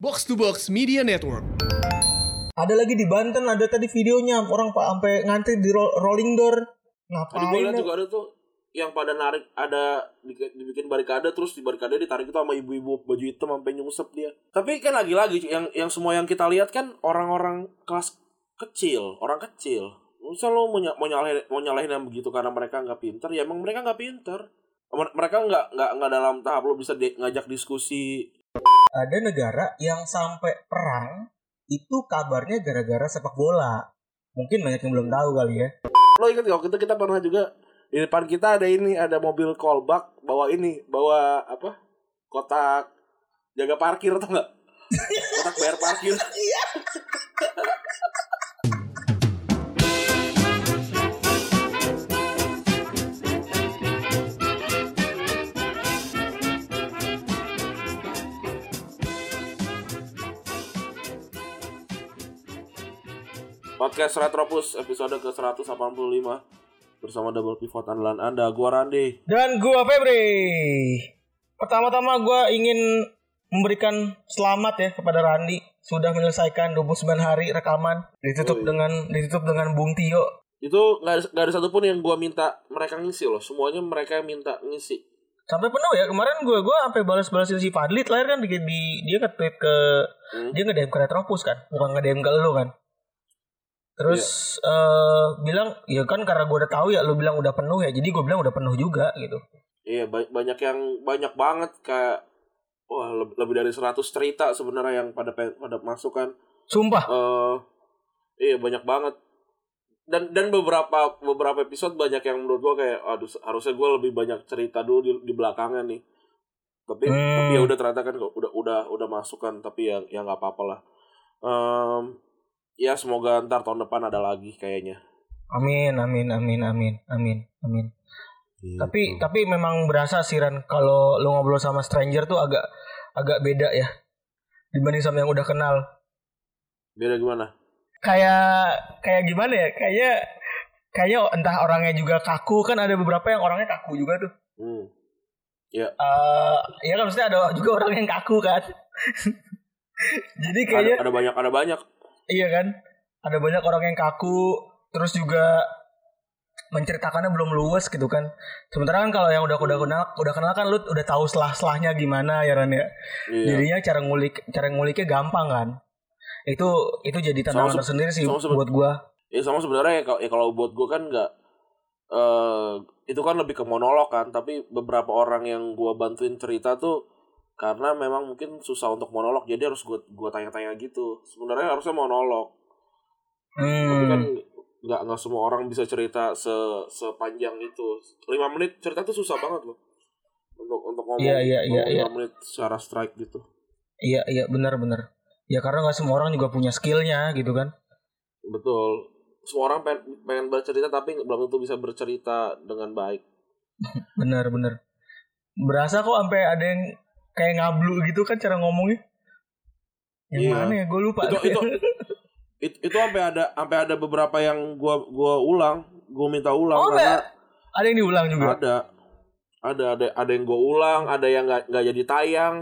Box to Box Media Network. Ada lagi di Banten ada tadi videonya orang pak sampai ngantri di ro- rolling door. Tadi gue Ngapain? lihat ya? juga ada tuh yang pada narik ada di- dibikin barikade terus di barikade ditarik itu sama ibu-ibu baju hitam sampai nyungsep dia. Tapi kan lagi-lagi yang yang semua yang kita lihat kan orang-orang kelas kecil, orang kecil. Masa lo mau, mau nyalahin mau nyalahin yang begitu karena mereka nggak pinter? Ya emang mereka nggak pinter. Mer- Mereka nggak nggak nggak dalam tahap lo bisa di- ngajak diskusi. Ada negara yang sampai perang itu kabarnya gara-gara sepak bola. Mungkin banyak yang belum tahu kali ya. Lo inget gak waktu itu kita pernah juga di depan kita ada ini ada mobil callback bawa ini bawa apa kotak jaga parkir atau enggak kotak bayar parkir Podcast Retropus episode ke-185 bersama double pivot andalan Anda, gua Randi. Dan gua Febri. Pertama-tama gua ingin memberikan selamat ya kepada Randi sudah menyelesaikan 29 hari rekaman ditutup Oh, iya. dengan ditutup dengan Bung Tio. Itu nggak ada, nggak ada satupun yang gua minta mereka ngisi loh, semuanya mereka yang minta ngisi. Sampai penuh ya kemarin gua gua sampai balas-balasin si Fadli terakhir kan di, di- dia nge-tweet ke Hmm. dia nge-DM ke Retropus kan, bukan nge-DM ke lu kan. Terus eh bilang ya kan karena gua udah tahu ya lu bilang udah penuh ya, jadi gua bilang udah penuh juga gitu. Iya, ba- banyak yang banyak banget kayak wah leb- lebih dari 100 cerita sebenarnya yang pada pada masuk kan. Sumpah. eh iya banyak banget. Dan dan beberapa beberapa episode banyak yang menurut gua kayak aduh harusnya gua lebih banyak cerita dulu di, di belakangnya nih. Tapi Hmm. tapi ya udah ternyata kan kok udah udah udah masuk kan tapi ya ya nggak apa-apa lah. Em, ya semoga ntar tahun depan ada lagi kayaknya. Amin, amin, amin, amin, amin, amin. Gitu. Tapi tapi memang berasa sih Ran kalau lu ngobrol sama stranger tuh agak agak beda ya dibanding sama yang udah kenal. beda gimana? Kayak kayak gimana ya? Kayak kayaknya entah orangnya juga kaku kan ada beberapa yang orangnya kaku juga tuh. Hmm. Eh ya kan maksudnya ada juga orang yang kaku kan. Jadi kayaknya Ada, ada banyak ada banyak. Iya kan? Ada banyak orang yang kaku, terus juga menceritakannya belum luwes gitu kan. Sementara kan kalau yang udah udah kenal, udah kenal kan lu udah tahu selah-selahnya gimana ya Ran ya. Iya. Jadinya cara ngulik cara nguliknya gampang kan. Itu itu jadi tantangan tersendiri sih sama buat gua. Ya sama sebenarnya ya, kalau- ya kalau buat gue kan nggak eh itu kan lebih ke monolog kan tapi beberapa orang yang gue bantuin cerita tuh karena memang mungkin susah untuk monolog jadi harus gue gua tanya-tanya gitu sebenarnya harusnya monolog tapi kan Hmm. nggak nggak semua orang bisa cerita se sepanjang itu lima menit cerita tuh susah banget loh untuk untuk ngomong iya, ngomong iya. lima menit secara strike gitu Iya iya benar benar. Ya karena nggak semua orang juga punya skillnya gitu kan. betul semua orang pengen, pengen bercerita tapi belum tentu bisa bercerita dengan baik Benar benar. Berasa kok sampai ada yang kayak ngablu gitu kan cara ngomongnya. Yang Iya. mana ya? Gue lupa. itu itu itu itu sampai ada sampai ada beberapa yang gua gua ulang gua minta ulang Oh, karena ada yang diulang juga. ada ada ada ada yang gua ulang ada yang nggak nggak jadi tayang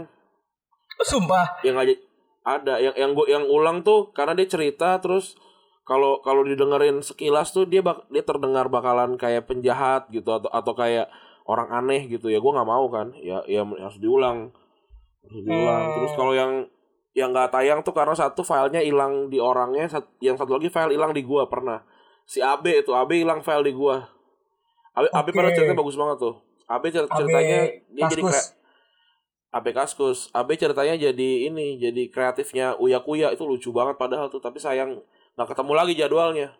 Oh, Sumpah. yang nggak jadi ada yang yang gua yang ulang tuh karena dia cerita terus kalau kalau didengerin sekilas tuh dia bak, dia terdengar bakalan kayak penjahat gitu atau atau kayak orang aneh gitu ya gua nggak mau kan ya ya harus diulang harus diulang Hmm. terus kalau yang yang nggak tayang tuh karena satu filenya hilang di orangnya yang satu lagi file hilang di gua pernah. Si AB itu AB hilang file di gua. AB, AB Oke. pernah ceritanya bagus banget tuh. AB cer- AB ceritanya dia jadi kre- AB Kaskus. AB ceritanya jadi ini jadi kreatifnya Uya Kuya itu lucu banget padahal tuh tapi sayang nggak ketemu lagi jadwalnya.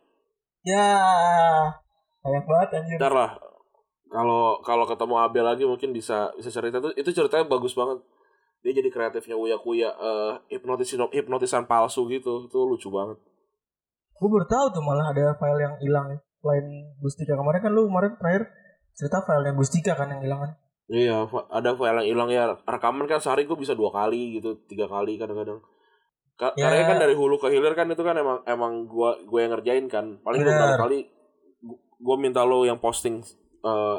Ya. Banyak banget anjir. ntar lah kalau kalau ketemu AB lagi mungkin bisa bisa cerita tuh. Itu ceritanya bagus banget dia jadi kreatifnya Uya Kuya eh hipnotisan hipnotisan palsu gitu itu lucu banget Gue baru tahu tuh malah ada file yang hilang. Selain Gustika kemarin kan lu kemarin terakhir cerita filenya Gustika kan yang hilang kan. Iya, ada file yang hilang ya. Rekaman kan sehari gue bisa dua kali gitu, tiga kali kadang-kadang. Ka- Ya. Karena kan dari hulu ke hilir kan itu kan emang emang gua gue yang ngerjain kan. Paling beberapa kali gue minta lo yang posting eh,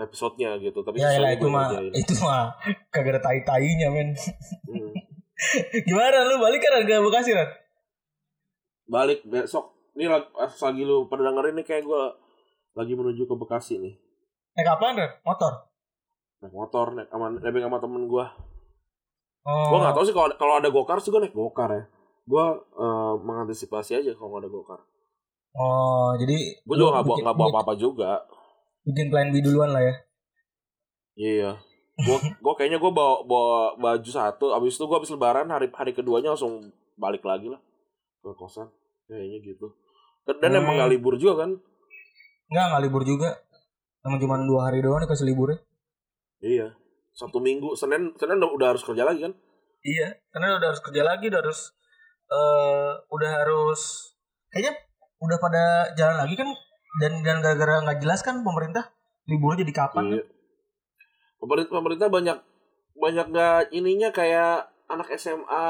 episodenya gitu. Tapi Ya sisanya lah itu mah itu mah kagak ada tai-tainya men. Hmm. Gimana lu balik kan ke Bekasi Ran? Balik besok. Ini lagi, lagi lu pada dengerin nih kayak gue lagi menuju ke Bekasi nih. Naik apaan Ran? Motor? Naik motor, naik sama, nebeng sama temen gue. Oh. Gue gak tau sih kalau kalau ada gokar sih gue naik gokar ya. Gue eh, mengantisipasi aja kalau nggak ada gokar. Oh, jadi Gue juga gak bawa, nggak bawa apa-apa juga. Bikin plan B duluan lah ya. Iya. Gue gue kayaknya gue bawa bawa baju satu. Abis itu gue abis lebaran hari hari keduanya langsung balik lagi lah ke kosan. Kayaknya gitu. Dan Hmm. emang gak libur juga kan? Enggak, enggak libur juga. Emang cuma dua hari doang dikasih liburnya. Iya. Sabtu minggu, Senin Senin udah, harus kerja lagi kan? Iya, karena udah harus kerja lagi, udah harus eh udah harus kayaknya udah pada jalan lagi kan dan dan gara-gara nggak jelas kan pemerintah liburnya jadi kapan kan? Iya. Pemerintah pemerintah banyak banyak gak ininya kayak anak SMA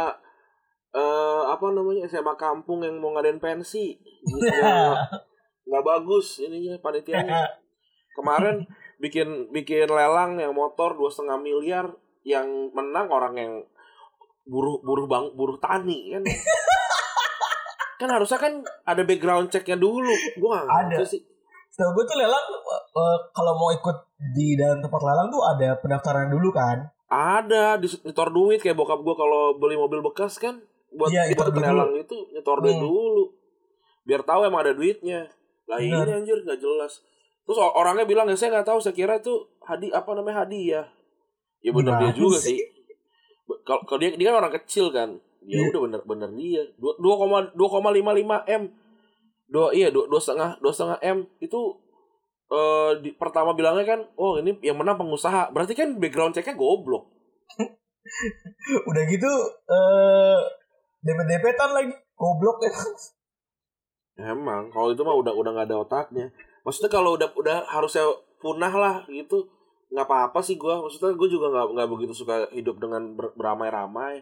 eh apa namanya SMA kampung yang mau ngadain pensi gitu ya nggak bagus ininya panitianya kemarin bikin bikin lelang yang motor dua setengah miliar yang menang orang yang buruh buruh bang buruh tani kan kan harusnya kan ada background checknya dulu gua nggak Ada. sih Setahu gue tuh lelang eh, kalau mau ikut di dalam tempat lelang tuh ada pendaftaran dulu kan? ada di nyetor duit kayak bokap gua kalau beli mobil bekas kan buat Iya, nyetor duit lelang itu nyetor duit Hmm. dulu biar tahu emang ada duitnya lah ini Benar. anjir nggak jelas terus orangnya bilang ya saya nggak tahu saya kira itu hadi apa namanya hadiah ya benar dia juga sih? kalau dia dia kan orang kecil kan ya Iya. udah bener bener dia dua dua koma dua koma lima lima m dua iya dua dua setengah dua setengah m itu eh di, pertama bilangnya kan oh ini yang menang pengusaha berarti kan background checknya goblok Udah gitu eh dempet-dempetan lagi goblok ya. Emang kalau itu mah udah udah nggak ada otaknya. Maksudnya kalau udah udah harusnya punah lah gitu nggak apa-apa sih gua. Maksudnya gue juga nggak nggak begitu suka hidup dengan ber- beramai-ramai.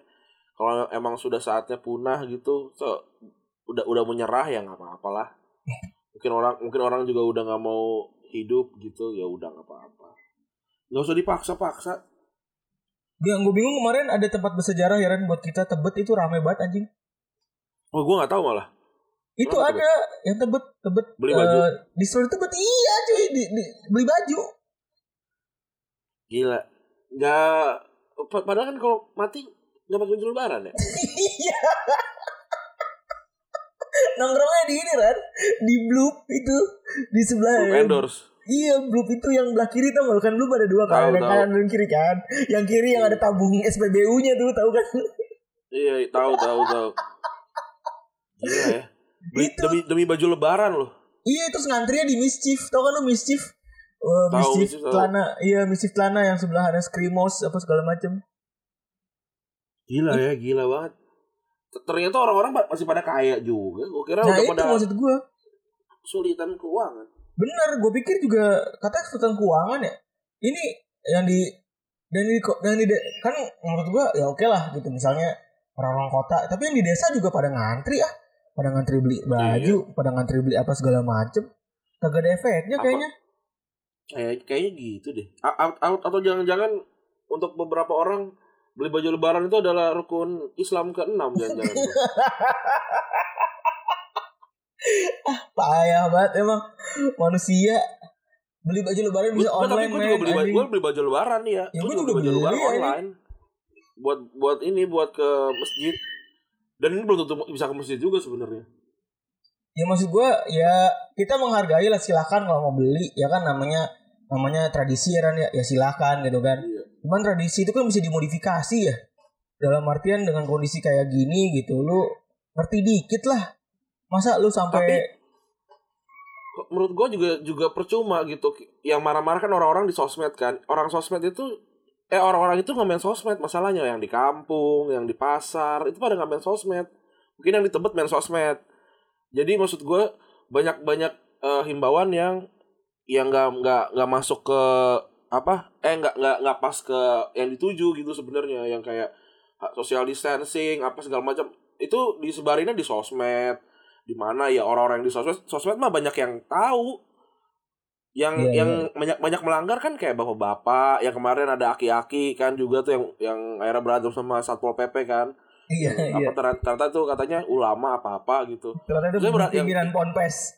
Kalau emang sudah saatnya punah gitu, so, udah udah menyerah ya nggak apa-apa lah. Mungkin orang mungkin orang juga udah nggak mau hidup gitu ya udah nggak apa-apa. Nggak usah dipaksa-paksa. Yang gue bingung kemarin ada tempat bersejarah ya Ren buat kita Tebet itu rame banget anjing. Oh gue nggak tahu malah. Itu Kenapa ada yang Tebet Tebet Beli baju? eh, di store Tebet iya cuy di, di- beli baju. Gila. Nggak. pa- Padahal kan kalau mati pakai baju lebaran ya. Iya. Nongkrongnya di ini Ran Di Bloop itu Di sebelah Belum endorse. Iya Bloop itu yang belah kiri tau gak kan Bloop ada dua kan tahu. kanan dan kiri kan Yang kiri yang ada tabung SPBU nya tuh tahu kan Iya, tahu tahu tahu. Gila ya. Beli, Itu. demi demi baju lebaran loh. Iya terus ngantrinya di Mischief Tau kan lu Mischief Tahu, mischief Mischief, celana iya mischief celana yang sebelah ada screamos apa segala macem Gila ya, gila banget. Ternyata orang-orang masih pada kaya juga. Gue kira nah udah itu pada maksud gue kesulitan keuangan. bener gue pikir juga katanya kesulitan keuangan ya ini yang di dan di yang di kan menurut gue ya oke lah gitu misalnya orang-orang kota tapi yang di desa juga pada ngantri ah pada ngantri beli baju pada ngantri beli apa segala macem kagak ada efeknya Apa? kayaknya Kayak kayaknya gitu deh. A- atau jangan-jangan untuk beberapa orang beli baju lebaran itu adalah rukun Islam ke-6 jangan-jangan. tuh. payah banget emang manusia beli baju lebaran bisa Gua- gua- tapi online gue men, juga beli, baju- gua beli baju lebaran ya. Ya, gua juga beli baju lebaran ya, online. Buat buat ini buat ke masjid. Dan ini belum tentu bisa ke masjid juga sebenarnya. ya maksud gue ya kita menghargai lah silakan kalau mau beli ya kan namanya namanya tradisi ya kan ya, ya silakan gitu kan Iya. Cuman tradisi itu kan bisa dimodifikasi ya. Dalam artian dengan kondisi kayak gini gitu lu ngerti dikit lah. Masa lu sampai Tapi- menurut gue juga juga percuma gitu. Yang marah-marah kan orang-orang di sosmed kan. Orang sosmed itu eh orang-orang itu nggak main sosmed. Masalahnya yang di kampung yang di pasar itu pada nggak main sosmed. Mungkin yang di Tebet main sosmed. Jadi maksud gue banyak banyak eh, himbauan yang yang nggak nggak nggak masuk ke apa eh nggak nggak nggak pas ke yang dituju gitu sebenarnya yang kayak social distancing apa segala macam. Itu disebarinnya di sosmed. Di mana ya orang-orang yang di sosmed sosmed mah banyak yang tahu. Yang Iya, yang banyak banyak melanggar kan kayak bapak-bapak. Yang kemarin ada aki-aki kan juga tuh yang yang akhirnya berantem sama satpol pp kan. Iya, iya. apa ternyata, ternyata tuh katanya ulama apa apa gitu. Ternyata itu berat- yang- ponpes.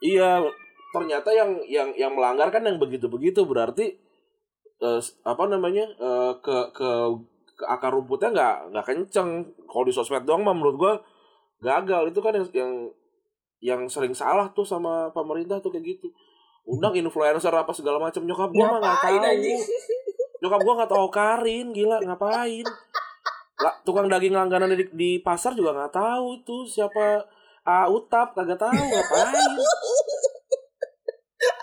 iya ternyata yang yang yang melanggar kan yang begitu begitu berarti eh, apa namanya eh, ke ke ke akar rumputnya nggak nggak kenceng. Kalau di sosmed doang mah menurut gua gagal. Itu kan yang yang yang sering salah tuh sama pemerintah tuh kayak gitu. Undang influencer apa segala macam nyokap gua mah nggak tahu. anjing? nyokap gua nggak tahu. Karin gila ngapain? Lah tukang daging langganan di, di pasar juga nggak tahu itu siapa ah utap kagak tahu ngapain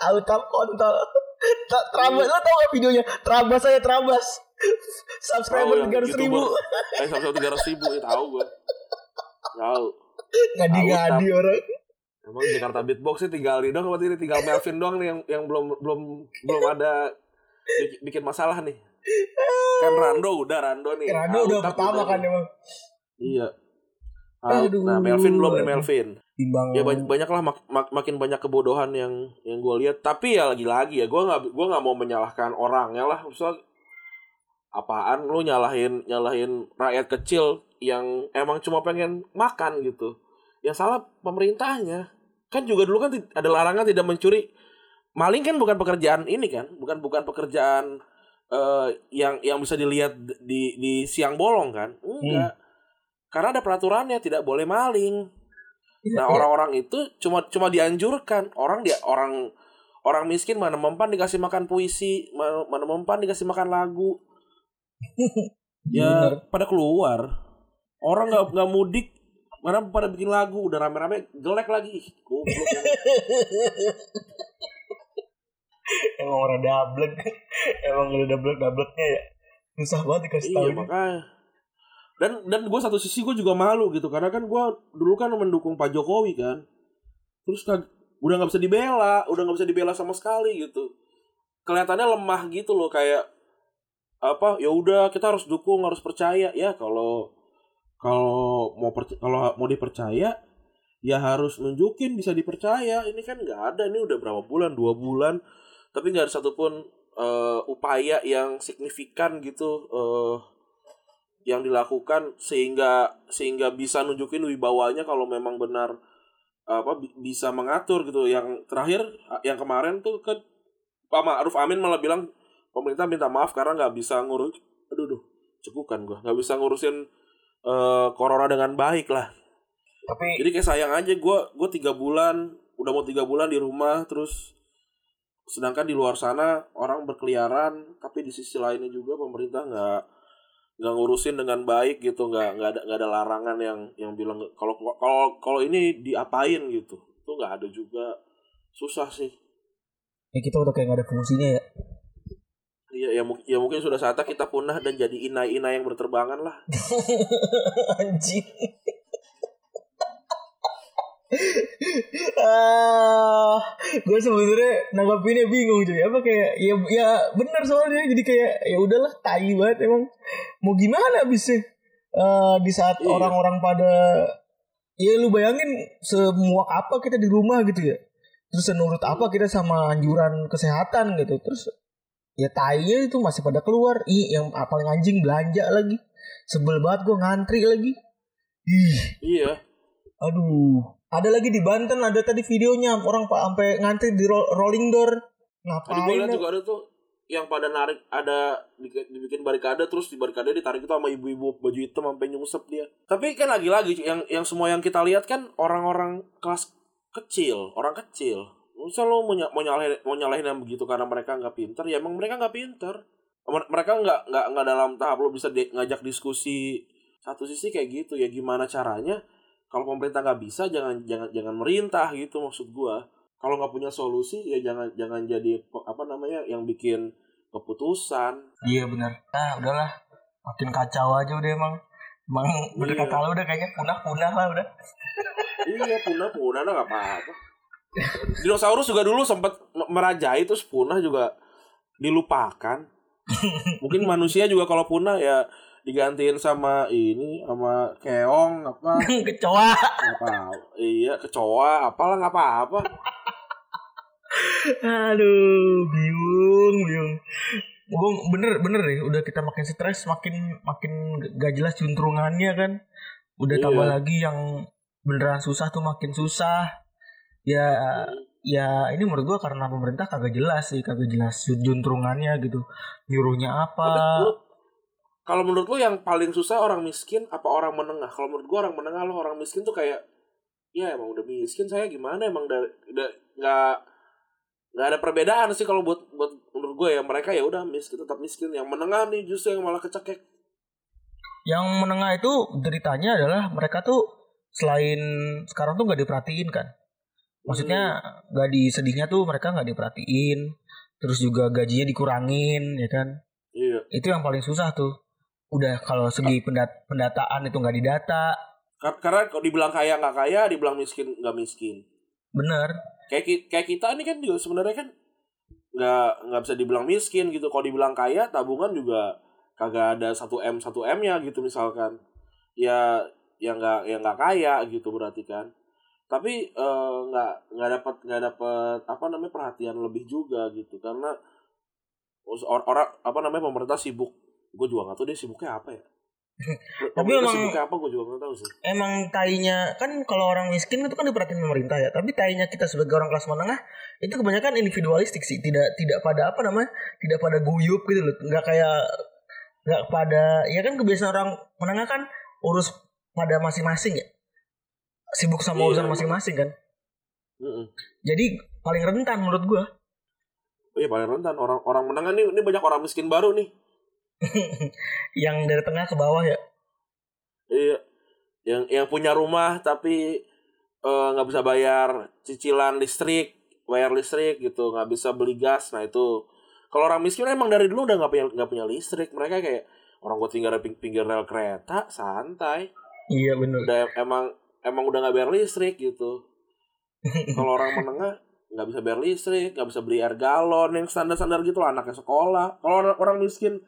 Autam kontol. Trabas, lo tau gak videonya? Trabas saya Trabas. Subscriber tiga ratus ribu. Eh sampai tiga ratus ribu ya tahu gua tahu Ngadi-ngadi orang. emang Jakarta Beatbox sih tinggal ini doang berarti ini tinggal Melvin doang nih yang yang belum belum belum ada bikin, bikin masalah nih kan Rando udah Rando nih Rado Ah, udah pertama kan emang. iya Aduh. nah Melvin belum nih Melvin. Timbang. ya banyak banyak lah mak- mak- makin banyak kebodohan yang yang gue lihat. Tapi ya lagi-lagi ya gue nggak gua nggak mau menyalahkan orangnya lah. Misal apaan lu nyalahin nyalahin rakyat kecil yang emang cuma pengen makan gitu. Yang salah pemerintahnya. Kan juga dulu kan ada larangan tidak mencuri. Maling kan bukan pekerjaan ini kan? Bukan bukan pekerjaan eh, yang yang bisa dilihat di di siang bolong kan? Enggak karena ada peraturannya tidak boleh maling. Iya, Nah iya. orang-orang itu cuma cuma dianjurkan. Orang dia orang orang miskin mana mempan dikasih makan puisi mana, mana mempan dikasih makan lagu. Ya pada keluar. Orang nggak nggak mudik mana pada bikin lagu. Udah rame-rame jelek lagi. Goblok Emang orang dablek. emang udah dablek-dableknya ya. Susah banget dikasih tahu. iya makanya dan dan gue satu sisi gue juga malu gitu karena kan gue dulu kan mendukung Pak Jokowi kan. Terus kan udah nggak bisa dibela udah nggak bisa dibela sama sekali gitu. Kelihatannya lemah gitu loh kayak apa ya udah kita harus dukung harus percaya. Ya kalau kalau mau kalau mau dipercaya ya harus nunjukin bisa dipercaya. Ini kan nggak ada ini udah berapa bulan? Dua bulan. Tapi nggak ada satupun eh, upaya yang signifikan gitu eh, yang dilakukan sehingga sehingga bisa nunjukin wibawanya kalau memang benar apa bi- bisa mengatur gitu. Yang terakhir yang kemarin tuh kan Pak Ma'ruf Amin malah bilang pemerintah minta maaf karena nggak bisa ngurus aduh duh cekukan gua. Nggak bisa ngurusin eh, corona dengan baik lah. Tapi jadi kayak sayang aja gua gua tiga bulan udah mau tiga bulan di rumah terus sedangkan di luar sana orang berkeliaran tapi di sisi lainnya juga pemerintah nggak nggak ngurusin dengan baik gitu nggak nggak ada nggak ada larangan yang yang bilang kalau kalau kalau ini diapain gitu tuh nggak ada juga susah sih ya kita udah kayak gak ada fungsinya ya. Iya, ya, ya mungkin sudah saatnya kita punah dan jadi inai-inai yang berterbangan lah. Anjing. Ah, gue sebenarnya nanggapinnya bingung cuy. Apa kayak ya ya benar soalnya jadi kayak ya udahlah tai banget emang. Mau gimana abisnya? Eh, di saat Iya. orang-orang pada ya lu bayangin semua apa kita di rumah gitu ya. Terus menurut apa kita sama anjuran kesehatan gitu. Terus ya tainya itu masih pada keluar. Ih, yang paling anjing belanja lagi. Sebel banget gue ngantri lagi. Ih, Iya. aduh. Ada lagi di Banten ada tadi videonya orang pak sampai ngantri di ro- rolling door. Ngapain? lihat juga ada tuh yang pada narik ada di- dibikin barikade terus di barikade ditarik itu sama ibu-ibu baju hitam sampai nyungsep dia. Tapi kan lagi-lagi yang yang semua yang kita lihat kan orang-orang kelas kecil, orang kecil. Misal lo mau, mau nyalahin mau nyalahin yang begitu karena mereka nggak pinter, ya emang mereka nggak pinter. Mer- Mereka nggak nggak nggak dalam tahap lo bisa di- ngajak diskusi satu sisi kayak gitu ya gimana caranya kalau pemerintah nggak bisa jangan jangan jangan merintah gitu maksud gua kalau nggak punya solusi ya jangan jangan jadi apa namanya yang bikin keputusan Iya benar. Ah udahlah. Makin kacau aja udah emang. Emang bener Iya. kata lu udah kayaknya punah-punah lah udah. iya punah punah nah nggak apa-apa dinosaurus juga dulu sempat me- merajai terus punah juga dilupakan mungkin manusia juga kalau punah ya digantiin sama ini sama keong apa? Kecoa. apa iya kecoa apalah nggak apa-apa. Aduh, bingung, bingung. gue bener bener deh udah kita makin stres makin makin gak jelas juntrungannya kan. Udah Iya. tambah lagi yang beneran susah tuh makin susah. Ya ya ini menurut gua karena pemerintah kagak jelas sih kagak jelas juntrungannya gitu. Nyuruhnya apa kalau menurut lu yang paling susah orang miskin apa orang menengah? Kalau menurut gua orang menengah lo orang miskin tuh kayak ya emang udah miskin saya gimana? Emang dari udah nggak nggak ada perbedaan sih kalau buat buat menurut gue ya. Mereka ya udah miskin tetap miskin. Yang menengah nih justru yang malah kecekek. Yang menengah itu deritanya adalah mereka tuh selain sekarang tuh nggak diperhatiin kan? Maksudnya nggak di sedihnya tuh mereka nggak diperhatiin. Terus juga gajinya dikurangin ya kan? Iya. Itu yang paling susah tuh udah kalau segi pendat- pendataan itu nggak didata. Kar- karena kalau dibilang kaya nggak kaya dibilang miskin nggak miskin. Bener. Kayak kayak kita ini kan juga sebenarnya kan nggak nggak bisa dibilang miskin gitu. Kalau dibilang kaya tabungan juga kagak ada satu m satu m nya gitu misalkan. Ya yang nggak yang nggak kaya gitu berarti kan. Tapi eh, nggak nggak dapat nggak dapat apa namanya perhatian lebih juga gitu. Karena or- orang apa namanya pemerintah sibuk gue juga nggak tahu dia sibuknya apa ya. Pemerintah emang- sibuknya apa gue juga nggak tahu sih. emang tainya kan kalau orang miskin itu kan diperhatiin pemerintah ya. Tapi tainya kita sebagai orang kelas menengah itu kebanyakan individualistik sih. Tidak tidak pada apa namanya tidak pada guyup gitu loh. Nggak kayak nggak pada ya kan kebiasaan orang menengah kan urus pada masing-masing ya. Sibuk sama Iya, urusan masing-masing kan. Mm-mm. jadi paling rentan menurut gua. Iya paling rentan. Orang orang menengah nih ini banyak orang miskin baru nih yang dari tengah ke bawah ya Iya. Yang yang punya rumah tapi eh, nggak bisa bayar cicilan listrik, bayar listrik gitu, nggak bisa beli gas. Nah itu kalau orang miskin emang dari dulu udah nggak punya nggak punya listrik. Mereka kayak orang gue tinggal di ping- pinggir rel kereta, santai. iya bener Udah emang emang udah nggak bayar listrik gitu. kalau orang menengah nggak bisa bayar listrik, nggak bisa beli air galon yang standar-standar gitu lah anaknya sekolah. Kalau orang, orang miskin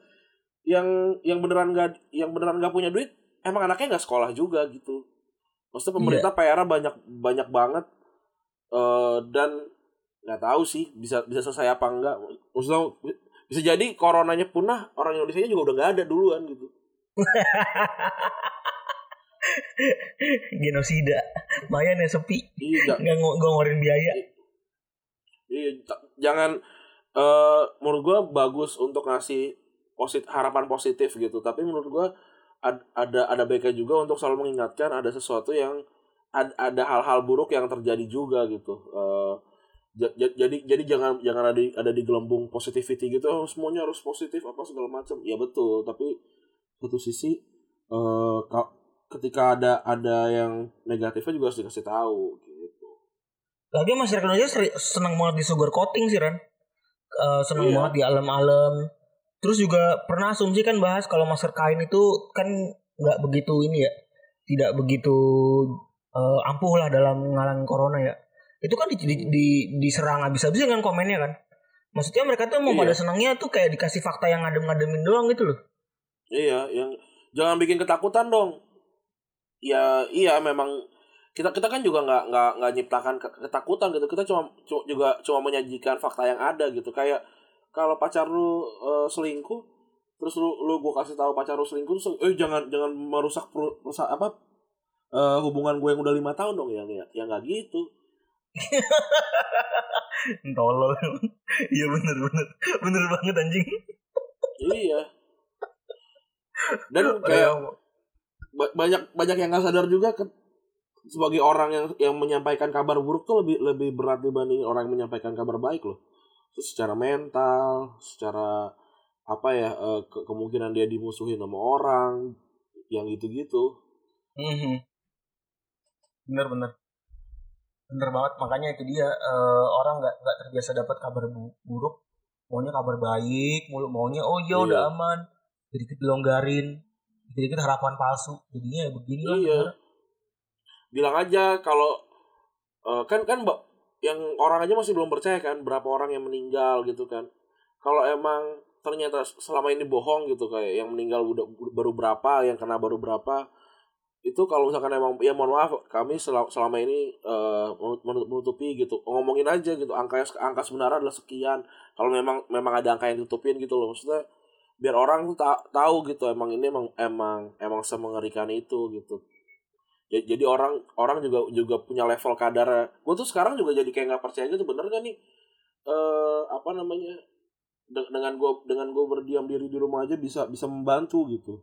yang yang beneran nggak yang beneran nggak punya duit, emang anaknya nggak sekolah juga gitu. Maksudnya pemerintah PR banyak banyak banget eh dan nggak tahu sih bisa bisa selesai apa enggak. Maksudnya bisa jadi coronanya punah orang Indonesia juga udah nggak ada duluan gitu. genosida lumayan ya sepi Iya, nggak ng- ngeluarin biaya iya ja- jangan eh menurut gua bagus untuk ngasih posit harapan positif gitu. Tapi menurut gua ad- ada ada baiknya juga untuk selalu mengingatkan ada sesuatu yang ad- ada hal-hal buruk yang terjadi juga gitu. Ja- jadi jadi jangan jangan ada di, ada di gelembung positivity gitu oh, semuanya harus positif apa segala macam ya betul tapi satu sisi ka- ketika ada ada yang negatifnya juga harus dikasih tahu gitu Lagi masyarakat Indonesia seri- senang banget di sugar coating sih Ran. Eh, senang Iya. banget di alam-alam. Terus juga pernah asumsi kan bahas kalau masker kain itu kan nggak begitu ini ya, tidak begitu eh, ampuh lah dalam mengalami corona ya. Itu kan di, di- di- diserang habis-habisan kan komennya kan. Maksudnya mereka tuh mau Iya. pada senangnya tuh kayak dikasih fakta yang ngadem-ngademin doang gitu loh. Iya, yang jangan bikin ketakutan dong. Ya, iya memang kita kita kan juga nggak nggak nggak nyiptakan ke- ketakutan gitu. Kita cuma cu- juga cuma menyajikan fakta yang ada gitu. Kayak kalau pacar lu eh, selingkuh, terus lu lu gua kasih tahu pacar lu selingkuh, terus eh jangan jangan merusak peru- merusak apa eh, hubungan gue yang udah lima tahun dong ya ya ya nggak gitu. Tolol. Iya bener bener bener banget anjing. iya. Dan kayak ba- banyak banyak yang nggak sadar juga ke, sebagai orang yang yang menyampaikan kabar buruk tuh lebih lebih berat dibanding orang yang menyampaikan kabar baik loh secara mental secara apa ya eh, ke- kemungkinan dia dimusuhin sama orang yang gitu-gitu Mhm. Bener bener bener banget makanya itu dia eh, orang nggak nggak terbiasa dapat kabar bu- buruk maunya kabar baik mulu maunya oh iya udah Iya. aman sedikit dilonggarin sedikit harapan palsu jadinya ya begini Iya. negara. bilang aja kalau eh, kan kan Mbak, yang orang aja masih belum percaya kan berapa orang yang meninggal gitu kan. Kalau emang ternyata selama ini bohong gitu kayak yang meninggal udah baru berapa yang kena baru berapa itu kalau misalkan emang ya mohon maaf kami selama, ini uh, menutupi gitu. Ngomongin aja gitu angka angka sebenarnya adalah sekian. Kalau memang memang ada angka yang ditutupin gitu loh maksudnya biar orang tuh ta tahu gitu emang ini emang emang emang semengerikan itu gitu jadi orang orang juga juga punya level kadar. Gue tuh sekarang juga jadi kayak nggak percaya gitu bener gak nih? Uh, apa namanya? Dengan gue dengan gue berdiam diri di rumah aja bisa bisa membantu gitu.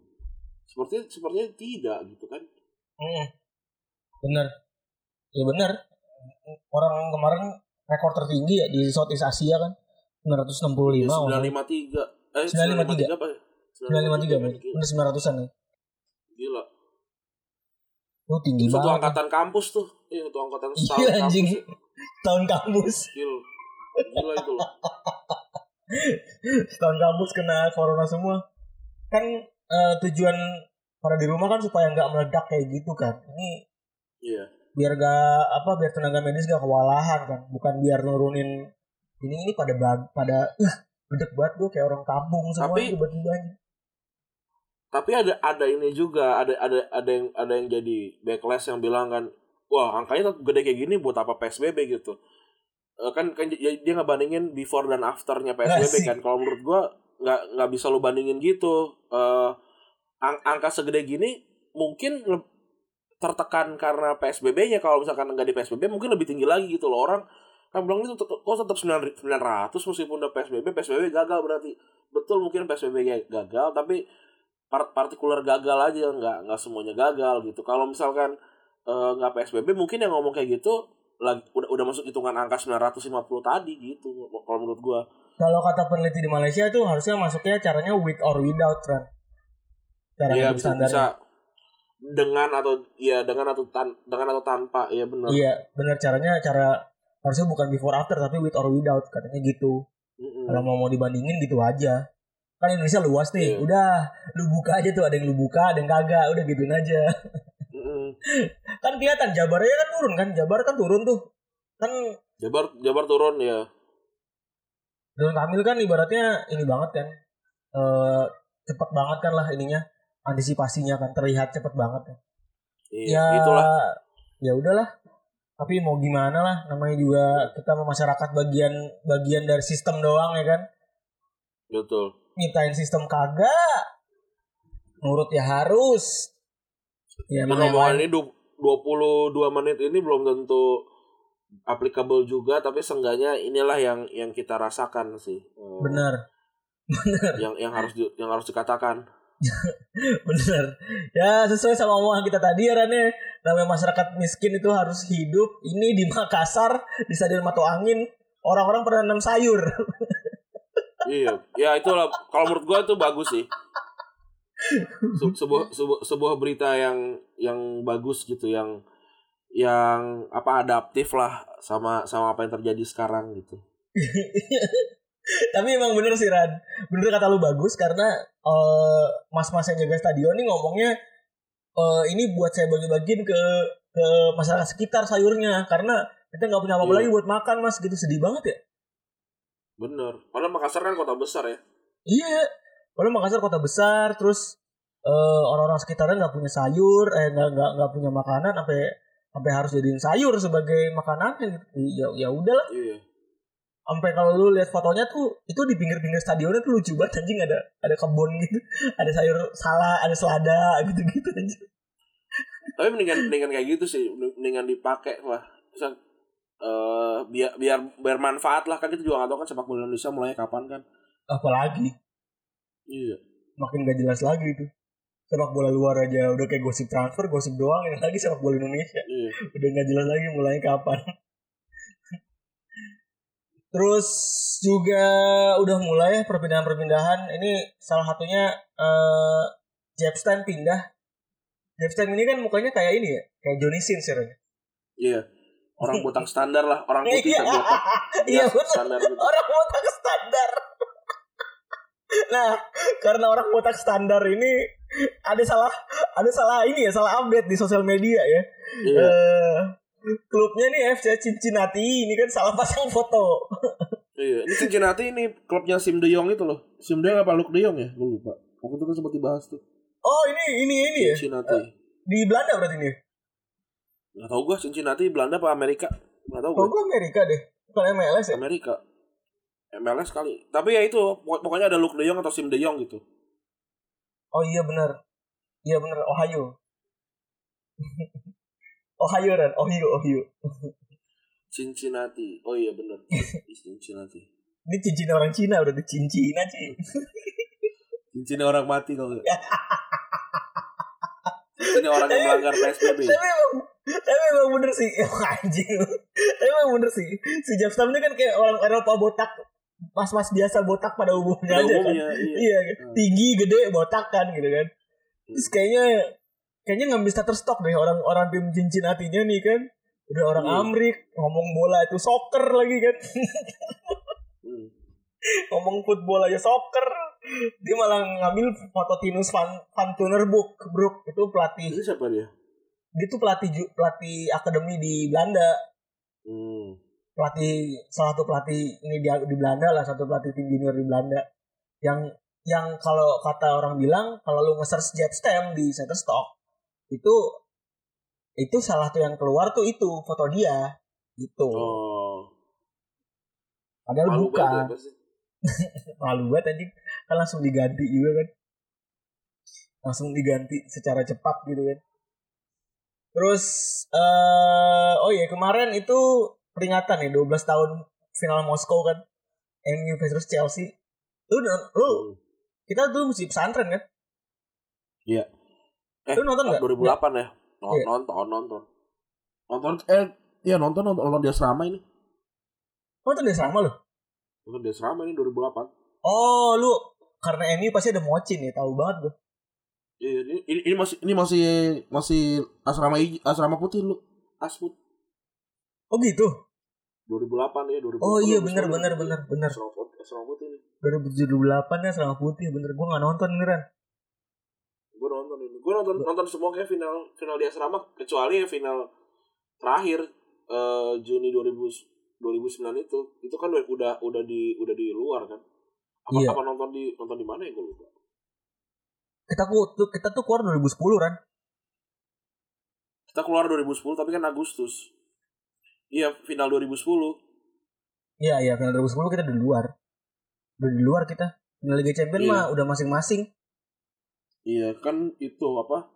Sepertinya sepertinya tidak gitu kan? Hmm. bener. Ya bener. Orang kemarin rekor tertinggi ya di Southeast Asia kan. 965 ya, 953 eh 953 apa? 953 bener 900an ya. Gila Oh tinggi satu banget. angkatan kampus tuh. Iya, satu angkatan setahun iya, anjing. kampus. Ya. Tahun kampus. Gila. Gila itu loh. setahun kampus kena corona semua. Kan uh, tujuan pada di rumah kan supaya nggak meledak kayak gitu kan. Ini Iya. Biar gak apa biar tenaga medis gak kewalahan kan, bukan biar nurunin ini ini pada pada uh gede banget gue kayak orang kampung semua Tapi, tiba-tiba tapi ada ada ini juga ada ada ada yang ada yang jadi backlash yang bilang kan wah angkanya gede kayak gini buat apa psbb gitu. Uh, kan kan dia, dia ngebandingin before dan afternya psbb kan. Kalau menurut gua nggak nggak bisa lo bandingin gitu. Uh, ang angka segede gini mungkin tertekan karena psbb-nya kalau misalkan nggak di psbb mungkin lebih tinggi lagi gitu loh. Orang kan bilang itu kok tetap sembilan ratus meskipun udah psbb psbb gagal berarti. Betul mungkin psbb gagal tapi part partikular gagal aja nggak nggak semuanya gagal gitu. Kalau misalkan eh, nggak uh, psbb mungkin yang ngomong kayak gitu lagi udah udah masuk hitungan angka 950 tadi gitu kalau menurut gua. Kalau kata peneliti di Malaysia tuh harusnya masuknya caranya with or without kan cara ya, bisa, bisa dengan atau ya dengan atau tan dengan atau tanpa ya benar. Iya benar caranya cara harusnya bukan before after tapi with or without katanya gitu. Mm -hmm. kalau mau mau dibandingin gitu aja kan Indonesia luas nih. Yeah. udah lu buka aja tuh ada yang lu buka ada yang kagak udah gituin aja. Kan kelihatan Jabarnya kan turun kan? Jabar kan turun tuh. Kan Jabar Jabar turun ya Ridwan Kamil kan ibaratnya ini banget kan e, cepet banget kan lah ininya antisipasinya kan terlihat cepet banget kan. Iya, ya itulah. ya udahlah. Tapi mau gimana lah namanya juga kita masyarakat bagian bagian dari sistem doang ya kan. Betul nyiptain sistem kagak. Nurut ya harus. Ya emang ini 22 menit ini belum tentu applicable juga tapi seenggaknya inilah yang yang kita rasakan sih. Eh, benar. Benar. Yang yang harus di, yang harus dikatakan. Benar. Ya sesuai sama omongan kita tadi ya Rane namanya masyarakat miskin itu harus hidup ini di Makassar di Stadion Mato Angin. Orang-orang pernah nanam sayur iya. Ya itulah. Kalau menurut gua itu bagus sih. Se sebuah, sebuah sebuah berita yang yang bagus gitu yang yang apa adaptif lah sama sama apa yang terjadi sekarang gitu. Tapi emang bener sih Ran. Bener kata lu bagus karena uh, mas-mas yang jaga stadion ini ngomongnya uh, ini buat saya bagi-bagiin ke ke masyarakat sekitar sayurnya. Karena kita nggak punya apa-apa iya. lagi buat makan mas. Gitu. Sedih banget ya Bener. Padahal Makassar kan kota besar ya. Iya. Padahal Makassar kota besar, terus uh, orang-orang sekitarnya nggak punya sayur, eh nggak nggak nggak punya makanan, sampai sampai harus jadiin sayur sebagai makanan gitu. Ya ya udahlah. Iya. Sampai kalau lu lihat fotonya tuh itu di pinggir-pinggir stadionnya tuh lucu banget anjing ada ada kebun gitu, ada sayur salah, ada selada gitu-gitu aja. Tapi mendingan mendingan kayak gitu sih, mendingan dipakai lah. Misal uh, biar biar biar manfaat lah kan kita juga nggak tahu kan sepak bola Indonesia mulai kapan kan. Apalagi? Iya. Makin gak jelas lagi itu. Sepak bola luar aja udah kayak gosip transfer gosip doang yang lagi sepak bola Indonesia. Iya. udah nggak jelas lagi mulai kapan. Terus juga udah mulai perpindahan-perpindahan. Ini salah satunya uh, Jepstein pindah. Jepstein ini kan mukanya kayak ini ya kayak Johnny Sins ya iya orang botak standar lah orang putih iya. botak. Iya standar gitu. orang botak standar. Nah karena orang botak standar ini ada salah ada salah ini ya salah update di sosial media ya. Iya. uh, klubnya nih FC Cincinnati ini kan salah pasang foto. Iya ini Cincinnati ini klubnya Sim De Jong itu loh. Sim De Jong apa Luke De Jong ya? Gue lupa. Waktu itu kan sempat dibahas tuh. Oh ini ini ini ya? Cincinnati. Uh, Di Belanda berarti nih. Gak tau gue Cincinnati Belanda apa Amerika Gak tau Oh, gue Amerika deh. Bukan MLS ya? Amerika MLS kali Tapi ya itu pokok- Pokoknya ada Luke De Jong atau Sim De Jong gitu Oh iya benar. Iya benar Ohio. Ohio kan? Ohio, Ohio. Cincinnati Oh iya bener Cincinnati Ini cincin orang Cina udah cincina sih. Cincin orang mati kalau nggak. Cincin orang yang melanggar PSBB tapi tapi emang bener sih. Anjing. Tapi emang bener sih. Si Jeff Stam ini kan kayak orang Eropa botak. Mas-mas biasa botak pada umumnya Pada aja umumnya, kan iya. iya Hmm. tinggi gede botak kan gitu kan. Terus kayaknya kayaknya nggak bisa terstok deh orang-orang tim cincin hatinya nih kan. Udah orang Iya. Amrik ngomong bola itu soccer lagi kan. Hmm. ngomong football aja soccer. Dia malah ngambil foto Tinus Van Van Tunerbroek Broek. Itu pelatih. Ini siapa dia? Dia tuh pelatih pelatih akademi di Belanda. Hmm. pelatih salah satu pelatih ini di, di Belanda lah satu pelatih tim junior di Belanda. Yang yang kalau kata orang bilang kalau lu nge-search Jeff Stem di Shutterstock itu itu salah satu yang keluar tuh itu foto dia. Gitu. Oh. padahal Malu bukan. ya, malu banget anjing. Kan langsung diganti juga kan. Langsung diganti secara cepat gitu kan terus eh oh iya kemarin itu peringatan ya 12 tahun final Moskow kan MU versus Chelsea lu lu Hmm. kita tuh mesti pesantren kan Iya. Eh, lu nonton nggak 2008 ya? Non- Iya. Nonton, nonton. Nonton, eh, iya nonton, nonton, nonton di asrama ini. nonton dia sama lu Nonton di asrama ini 2008. oh lu karena MU pasti ada mocin ya tahu banget gue ini, ini, ini masih ini masih masih asrama asrama putih lu. Asmut oh gitu 2008 ya, 2008. oh iya asrama bener putih. bener bener Asrama putih, asrama putih nih. 2008 ya selama putih bener gue nggak nonton beneran Gue nonton ini. Gue nonton nonton semua kayak final final di asrama kecuali yang final terakhir eh Juni 2000 2009 itu. Itu kan udah udah di udah di luar kan. Apa Iya. apa nonton di nonton di mana ya gue lupa. Kita tuh kita tuh keluar 2010 kan Kita keluar 2010 tapi kan Agustus. Iya, final 2010. Iya iya final 2010 kita di luar. Udah di luar kita. Final Liga Champions Iya. mah udah masing-masing. Iya, kan itu apa?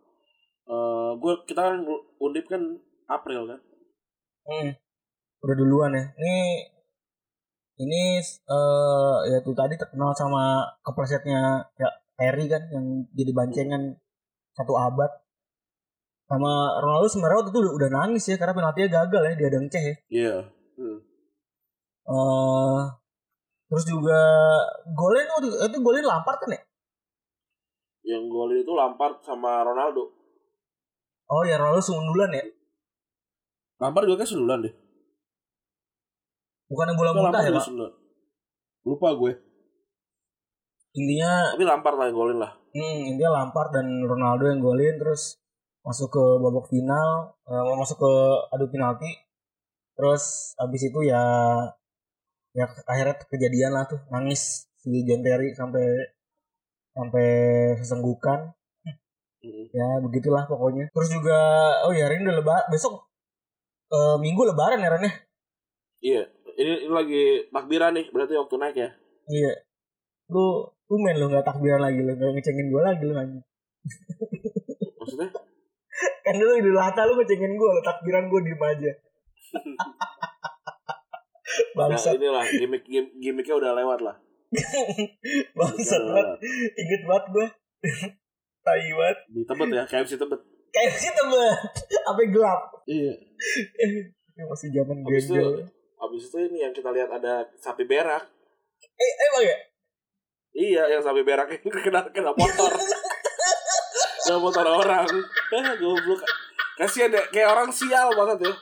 Eh gue kita kan undip kan April kan. Hmm. Udah duluan ya. Ini ini eh ya tuh tadi terkenal sama keplesetnya ya Terry kan yang jadi bancengan satu abad. Sama Ronaldo sebenarnya waktu itu udah, udah nangis ya karena penaltinya gagal ya dia ada ngeceh ya. Iya. Hmm. Eh terus juga golin waktu itu golin Lampard kan ya? Yang golin itu Lampard sama Ronaldo. Oh ya Ronaldo sundulan ya. Lampard juga kayak sundulan deh. Bukannya bola Enggak, muntah ya, Pak? Lupa gue. Intinya Tapi Lampard lah yang golin lah. Hmm, intinya Lampard dan Ronaldo yang golin terus masuk ke babak final, eh, mau masuk ke adu penalti. Terus habis itu ya ya akhirnya kejadian lah tuh nangis si John Terry sampai sampai sesenggukan. Mm-mm. Ya begitulah pokoknya. Terus juga oh ya hari ini udah lebaran, besok eh, minggu lebaran ya Ren ya? Iya. Ini, ini lagi takbiran nih, berarti waktu naik ya. Iya. Lu lu main lu nggak takbiran lagi lu nggak ngecengin gue lagi lu anjing. Maksudnya? Kan dulu Idul Adha lu ngecengin gue, lu takbiran gue diem aja. Bangsat, inilah gimmick gim- gimmicknya udah lewat lah. bangsat banget. Ingat banget gue. Tai banget. Di Tebet ya, KFC Tebet. Kayak sih temen. Apa gelap. Iya. Ini masih zaman gembel. habis itu ini yang kita lihat ada sapi berak. Eh, emang ya? Iya, yang sapi berak yang kena kena motor. kena motor orang. Ah, goblok. Kasihan ya, kayak orang sial banget ya.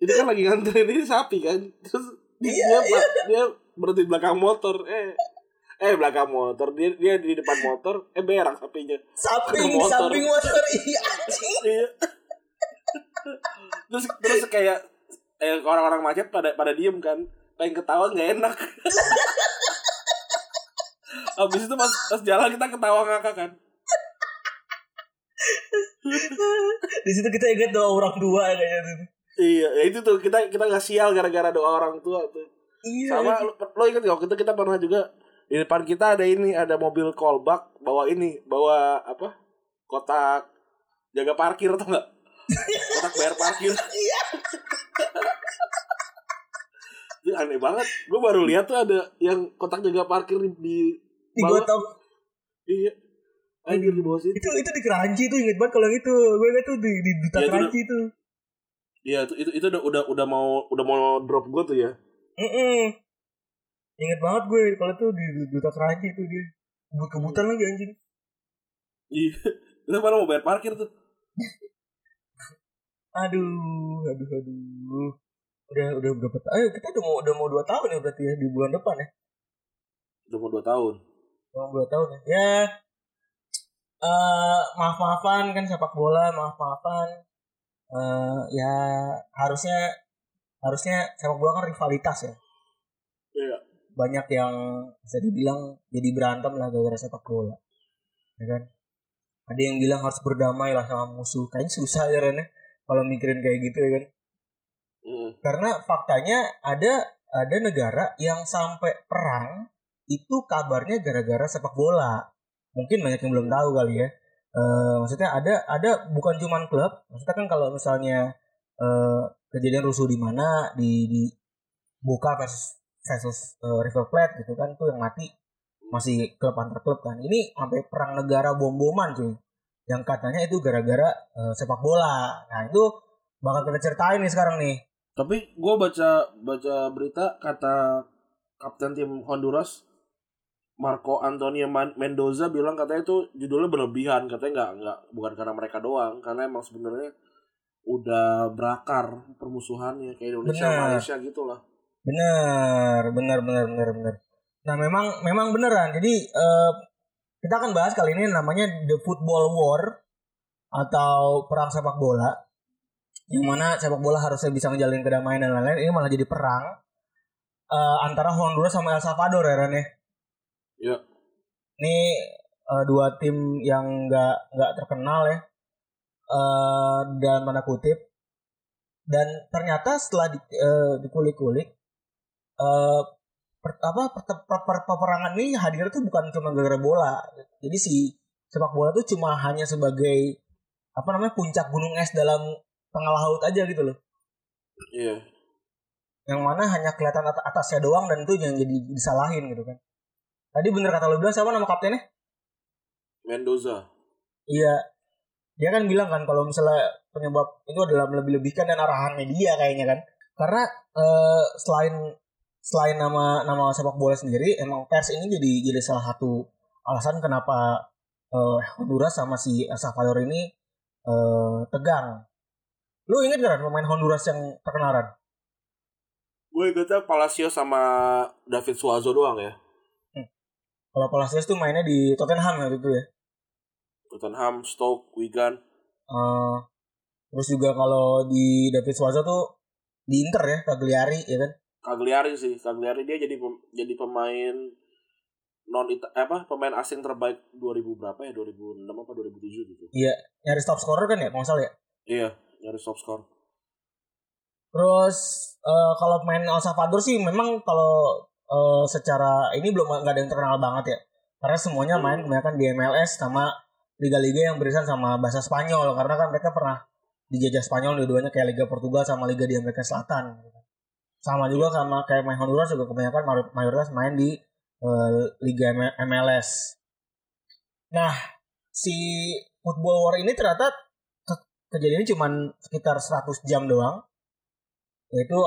Ini kan lagi nganterin ini sapi kan. Terus Iya, dia, dia berhenti belakang motor. Eh, eh belakang motor. Dia dia di depan motor. Eh berak sapinya. Samping, motor. samping motor. Iya, anjing. Iya. terus terus kayak eh, orang-orang macet pada pada diem kan. Pengen ketawa nggak enak. Habis itu pas, pas jalan kita ketawa ngakak kan. Di situ kita ingat doa orang tua kayaknya tuh. Iya, ya itu tuh kita kita nggak sial gara-gara doa orang tua tuh. Iya. Sama lo, lo ingat gak waktu itu kita pernah juga di depan kita ada ini ada mobil callback bawa ini bawa apa kotak jaga parkir atau enggak kotak bayar parkir Iya. Itu aneh banget gue baru lihat tuh ada yang kotak jaga parkir di, di Di bawah. gotong. iya anjir di bawah situ Itu itu di keranji tuh inget banget kalau yang itu. Gue inget tuh di di duta itu keranji itu. iya itu itu itu udah udah udah mau udah mau drop gue tuh ya Heeh. Ingat banget gue kalau tuh di duta keranji itu dia. Kebut-kebutan lagi anjing. iya kita baru mau bayar parkir tuh Aduh, aduh, aduh. Udah udah berapa tahun? Ayo kita udah mau udah mau dua tahun ya berarti ya di bulan depan ya. udah mau dua tahun Udah mau dua tahun ya. Ya. eh maaf maafan kan sepak bola maaf maafan. eh ya harusnya harusnya sepak bola kan rivalitas ya. iya Banyak yang bisa dibilang jadi berantem lah gara-gara sepak bola. Ya kan? Ada yang bilang harus berdamai lah sama musuh. Kayaknya susah ya Ren ya. Kalau mikirin kayak gitu ya kan. Mm. karena faktanya ada ada negara yang sampai perang itu kabarnya gara-gara sepak bola. Mungkin banyak yang belum tahu kali ya. Eh, maksudnya ada ada bukan cuman klub. Maksudnya kan kalau misalnya eh, kejadian rusuh di mana di di Boca versus versus eh, River Plate gitu kan tuh yang mati masih klub antar klub kan. Ini sampai perang negara bom-boman cuy. Yang katanya itu gara-gara eh, sepak bola. Nah itu bakal kita ceritain nih sekarang nih Tapi gue baca baca berita kata kapten tim Honduras Marco Antonio Mendoza bilang katanya itu judulnya berlebihan katanya nggak nggak bukan karena mereka doang karena emang sebenarnya udah berakar permusuhannya kayak Indonesia Benar. Malaysia gitu lah. Benar, benar, benar, benar, benar. Nah, memang memang beneran. Jadi eh, kita akan bahas kali ini namanya The Football War atau perang sepak bola. Yang mana sepak bola harusnya bisa menjalin kedamaian dan lain-lain. Ini malah jadi perang eh, antara Honduras sama El Salvador ya Ren ya. Iya. Ini eh, dua tim yang nggak nggak terkenal ya. Eh, dalam tanda kutip. Dan ternyata setelah di, eh, dikulik-kulik eh per, apa per- per- per- peperangan ini hadir tuh bukan cuma gara-gara bola. Jadi si sepak bola tuh cuma hanya sebagai apa namanya puncak gunung es dalam tengah laut aja gitu loh. Iya. Yang mana hanya kelihatan at- atasnya doang dan itu yang jadi disalahin gitu kan. Tadi bener kata lo bilang siapa nama kaptennya? Mendoza. Iya. Dia kan bilang kan kalau misalnya penyebab itu adalah melebih-lebihkan dan arahan media kayaknya kan. Karena eh, selain selain nama nama sepak bola sendiri, emang pers ini jadi jadi salah satu alasan kenapa eh, Honduras sama si El Salvador ini eh, tegang. Lu inget gak pemain Honduras yang terkenal Ran? Gue ingetnya Palacio sama David Suazo doang ya. Kalau Palacios tuh mainnya di Tottenham waktu itu ya. Tottenham, Stoke, Wigan. Eh, terus juga kalau di David Suazo tuh di Inter ya, Cagliari ya kan. Cagliari sih, Cagliari dia jadi pem- jadi pemain non Ita- apa pemain asing terbaik 2000 berapa ya 2006 apa 2007 gitu. Nyaris top scorer kan ya, kalau salah ya. Iya, nyari top score. Terus eh, kalau main El Salvador sih memang kalau eh, secara ini belum nggak ada yang terkenal banget ya. Karena semuanya main Hmm. kebanyakan di MLS sama liga-liga yang beririsan sama bahasa Spanyol karena kan mereka pernah dijajah Spanyol dua-duanya kayak Liga Portugal sama Liga di Amerika Selatan. Sama juga sama kayak main Honduras juga kebanyakan mayor- mayoritas main di eh, Liga MLS. Nah, si Football War ini ternyata kejadiannya cuma sekitar 100 jam doang yaitu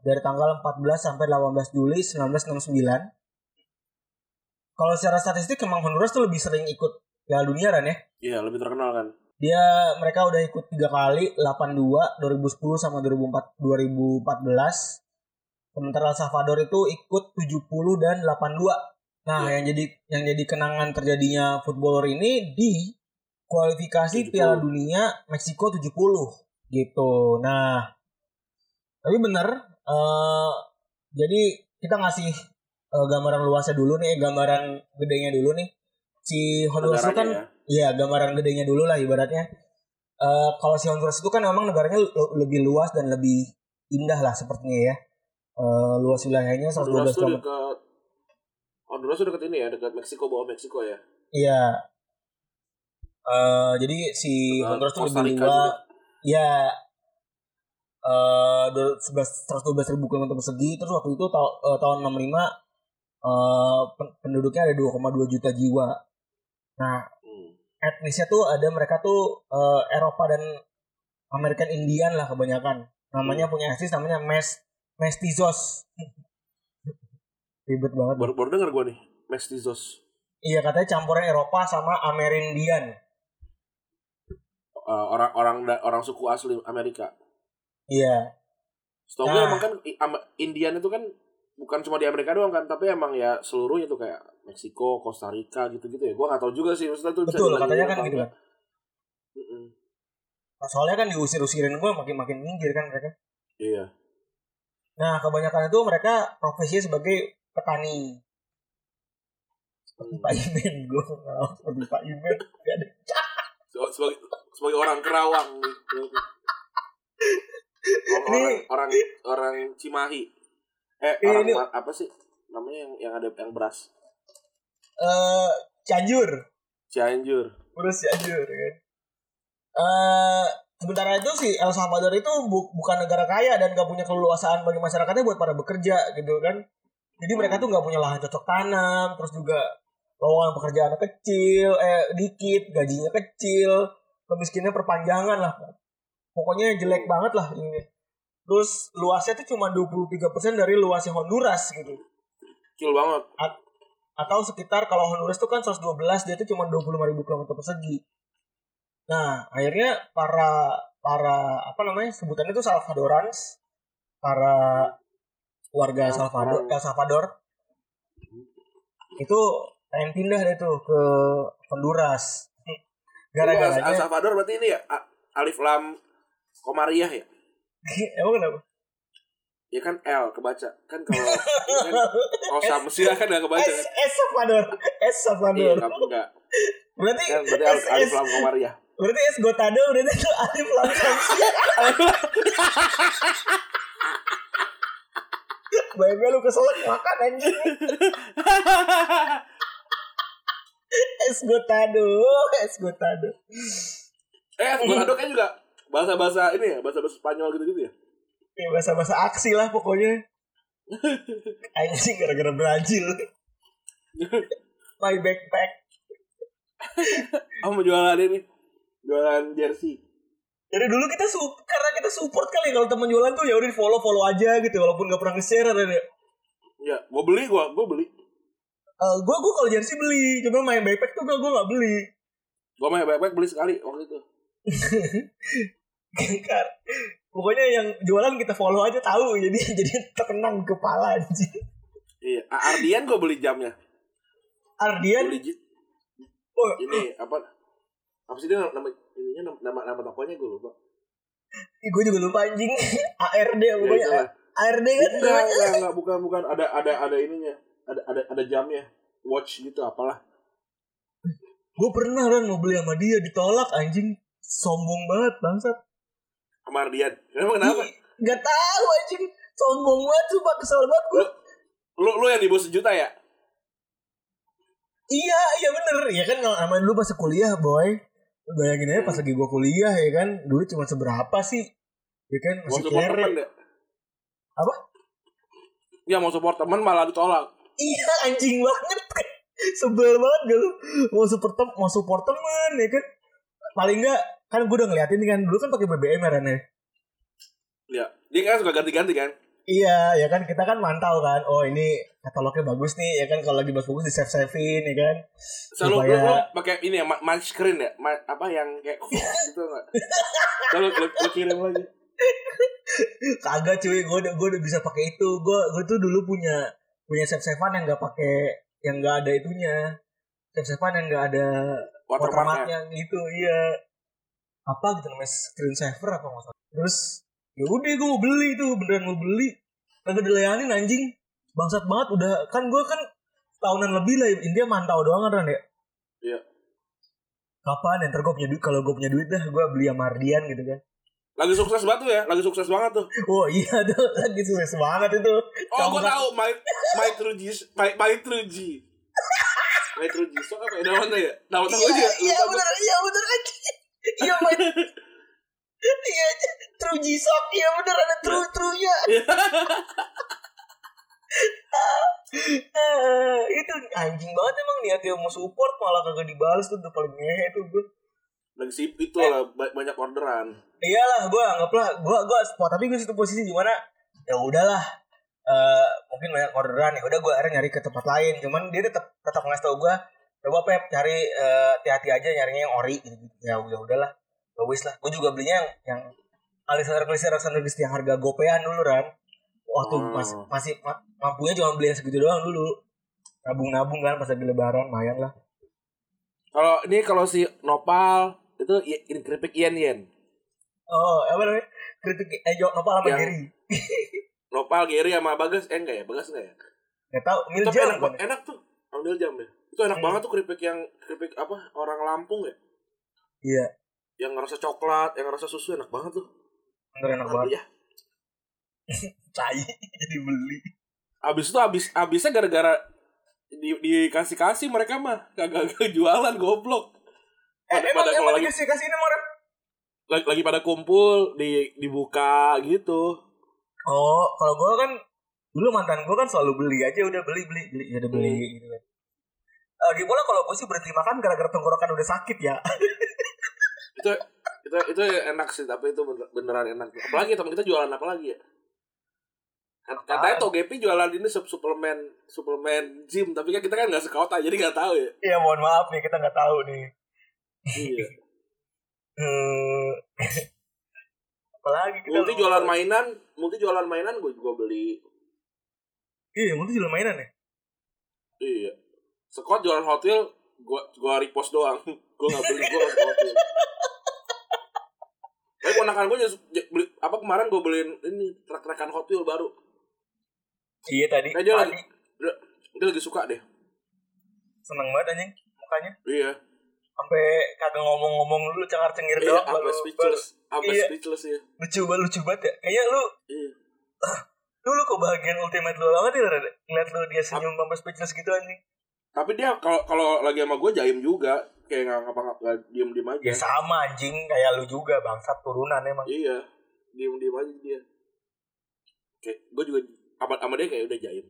dari tanggal 14 sampai 18 Juli 1969. Kalau secara statistik emang Honduras tuh lebih sering ikut Piala Dunia kan ya. Iya, lebih terkenal kan. Dia mereka udah ikut tiga kali 82, 2010 sama 2004, 2014. Sementara El Salvador itu ikut 70 dan 82. Nah, Iya. yang jadi yang jadi kenangan terjadinya footballer ini di kualifikasi 70. Piala Dunia Meksiko 70 gitu. Nah, tapi bener eh jadi kita ngasih eh, gambaran luasnya dulu nih, gambaran gedenya dulu nih. Si Honduras itu kan ya. Iya, gambaran gedenya dulu lah ibaratnya. eh, kalau si Honduras itu kan memang negaranya lebih luas dan lebih indah lah sepertinya ya. Eh, luas wilayahnya 112 Honduras tuh km. dekat Honduras tuh dekat ini ya, dekat Meksiko bawah Meksiko ya. Iya. Eh jadi si Honduras tuh lebih Rica luas. juga. Ya. Eh 11 ribu kilometer persegi terus waktu itu ta- eh, tahun 65 eh pen- penduduknya ada 2,2 juta jiwa. Nah, Hmm. etnisnya tuh ada mereka tuh eh, Eropa dan American Indian lah kebanyakan. Namanya Hmm. punya etnis namanya mes mestizos. Ribet banget. Baru, baru denger gue nih, mestizos. Iya katanya campuran Eropa sama Amerindian. Uh, orang orang da- orang suku asli Amerika. Iya. Setahu gue Nah. emang kan Indian itu kan bukan cuma di Amerika doang kan, tapi emang ya seluruhnya tuh kayak Meksiko, Costa Rica gitu-gitu ya. Gue gak tahu juga sih, maksudnya tuh Betul, katanya kan gitu kan. Mm-mm. Nah, soalnya kan diusir-usirin gue makin-makin minggir kan mereka. Iya. Nah, kebanyakan itu mereka profesinya sebagai petani. Seperti Pak Imen, gue nggak seperti Pak Imen. Gak ada. Se- sebagai sebagai orang Kerawang gitu. Orang, orang orang orang Cimahi. Eh Ini- orang ini- apa sih namanya yang yang ada yang beras? Eh, Cianjur. Cianjur. Urus Cianjur kan. Eh, sementara itu si El Salvador itu bu- bukan negara kaya dan gak punya keleluasaan bagi masyarakatnya buat pada bekerja gitu kan. Jadi mereka tuh nggak punya lahan cocok tanam, terus juga lowongan pekerjaannya kecil, eh dikit, gajinya kecil, kemiskinannya perpanjangan lah. Pokoknya jelek banget lah ini. Terus luasnya tuh cuma 23% dari luasnya Honduras gitu. Kecil banget. Atau sekitar kalau Honduras tuh kan 112, dia tuh cuma 25.000 km persegi. Nah, akhirnya para para apa namanya sebutannya itu Salvadorans, para warga Salvador, El Salvador itu pengen pindah deh tuh ke Honduras. El Gara-garanya Salvador berarti ini ya Alif Lam Komariah ya? emang kenapa? Ya kan L kebaca. Kan kalau kan kalau Samsia kan gak kebaca kan? es Salvador, Iya, Salvador. enggak enggak. Berarti Kan berarti es, Alif, Lam Komariah. berarti es Gotado berarti itu Alif Lam Samsia. Bayangnya lu keselak makan anjing. Es Gotado, es Gotado. Eh, Gotado kan juga bahasa-bahasa ini ya, bahasa-bahasa Spanyol gitu-gitu ya. Ya bahasa-bahasa aksi lah pokoknya. Anjing gara-gara Brazil. My backpack. Aku mau jualan ini. Jualan jersey. Dari dulu kita su karena kita support kali kalau teman jualan tuh ya udah follow follow aja gitu walaupun gak pernah nge-share ada deh. Ya, gua beli gua, gua beli. Eh gue gue kalau jersey beli, cuma main backpack tuh gue gue nggak beli. Gua main backpack beli sekali waktu itu. Pokoknya yang jualan kita follow aja tahu jadi jadi terkenang kepala anjing. Iya, Ardian gua beli jamnya. Ardian, Beli oh, ini apa? Apa sih dia nama ininya nama nama, nama tokonya gua lupa. gue juga lupa anjing. ARD Ya, pokoknya itulah. ARD kan. Enggak, enggak, enggak, bukan, bukan. Ada, ada, ada ininya. Ada, ada, ada jamnya. Watch gitu, apalah. Gue pernah kan mau beli sama dia ditolak anjing. Sombong banget bangsat. Sama Ardian. Emang kenapa? Ih, Gak tahu anjing. Sombong banget sumpah kesel banget gue. Lu, lu yang di bawah sejuta ya? Iya, iya bener. Ya kan sama dulu pas kuliah, boy. Lu Bayangin aja pas lagi gua kuliah ya kan, duit cuma seberapa sih? Ya kan Mau masih support kere. temen ya? Apa? Ya mau support temen malah ditolak. Iya anjing banget. Sebel banget gak lu? Mau support tem mau support teman ya kan? Paling enggak kan gue udah ngeliatin kan dulu kan pakai BBM ya Ren, ya? Ya, dia kan suka ganti-ganti kan? Iya, ya kan kita kan mantau kan. Oh, ini katalognya bagus nih, ya kan kalau lagi bagus di save-savein ya kan. Selalu lu, Supaya- lu pakai ini ya, ma- match screen ya? Ma- apa yang kayak gitu enggak? Lalu lu, lu kirim lagi. Kagak cuy, gue udah gue udah bisa pakai itu. Gue gue tuh dulu punya punya save savean yang nggak pakai yang nggak ada itunya. Save savean yang nggak ada Watermarknya. gitu, iya. Apa gitu namanya screen saver apa nggak. Terus ya udah gue mau beli tuh beneran mau beli. Kagak dilayanin anjing. Bangsat banget udah kan gue kan tahunan lebih lah India mantau doang kan ya. Iya. kapan ya ntar gue punya duit kalau gue punya duit dah gue beli sama Ardian gitu kan Lagi sukses banget tuh ya, lagi sukses banget tuh. oh iya tuh lagi sukses banget itu Oh, gue tahu My My My, My True G. My True G, so apa ya namanya ya? Nama tahu aja. iya iya lupa gua. bener iya bener aja iya main iya true G-Shock iya bener ada true true nya Iya. Eh, itu anjing banget emang niatnya mau support malah kagak dibalas tuh udah paling ngehe tuh gue Lagi sip itu lah ba- banyak orderan. Iyalah gue anggaplah gue gue spot tapi gue situ posisi di mana ya udahlah eh mungkin banyak orderan ya udah gue akhirnya nyari ke tempat lain cuman dia tetap tetap ngasih tau gue coba pep cari eh, hati-hati aja nyarinya yang ori gitu ya udah udahlah wis lah. Gue juga belinya yang yang Klister Alexander Klister yang harga gopean dulu ran waktu Oh. masih masih ma- mampunya cuma beli yang segitu doang dulu. Nabung-nabung kan pas lagi lebaran lumayan lah. Kalau ini kalau si Nopal itu keripik yen yen. Oh apa namanya kritik eh jawab nopal sama Yang- Gary Nopal Gary sama Bagas eh enggak ya? Bagas enggak ya? Nggak tahu Tapi Milja enak, enak tuh. Ambil jam ya. Itu enak Hmm. banget tuh keripik yang keripik apa? Orang Lampung ya. Iya, Yang ngerasa coklat, yang ngerasa susu enak banget tuh. bener enak banget. Ya. Cai jadi beli. Abis itu abis abisnya gara-gara di dikasih kasih mereka mah kagak jualan goblok. Eh, emang emang dikasih kasih ini orang. Lagi lagi pada kumpul di dibuka gitu. Oh, kalau gue kan dulu mantan gue kan selalu beli aja udah beli beli beli ya udah beli Hmm. gitu kan. Eh, gimana kalau gue sih berhenti makan gara-gara tenggorokan udah sakit ya. Itu itu itu enak sih tapi itu bener- beneran enak. Apalagi teman kita jualan apa lagi ya? Kat- Katanya? Togepi jualan ini sup- suplemen suplemen gym tapi kan kita kan nggak sekota jadi nggak tahu ya. Iya mohon maaf nih kita nggak tahu nih. Iya. Eh, apalagi kita Multi jualan mainan, multi jualan mainan gue juga beli. Iya, multi jualan mainan ya. Iya. Scott jualan Hot Wheel, gua gua repost doang. gua nggak beli, gua nggak Hot Wheel. Tapi ponakan gue beli apa kemarin gue beliin ini trek-trekan Hot Wheel baru. Iya tadi. Kayak dia tadi lagi dia, dia lagi suka deh. seneng banget anjing mukanya. Iya. Sampai kagak ngomong-ngomong dulu cengar-cengir Iya, doang. baru- speechless. Sampai Iya. speechless ya. lucu banget lucu banget ya kayaknya lu Iya. dulu kebahagiaan ultimate lu banget ya Rada? ngeliat lu dia senyum sampai speechless gitu anjing Tapi dia kalau kalau lagi sama gue jaim juga, kayak nggak ngapa nggak diem diem aja. ya sama anjing kayak lu juga bangsat turunan emang Iya, diem diem aja dia. Kayak gue juga sama, sama dia kayak udah jaim.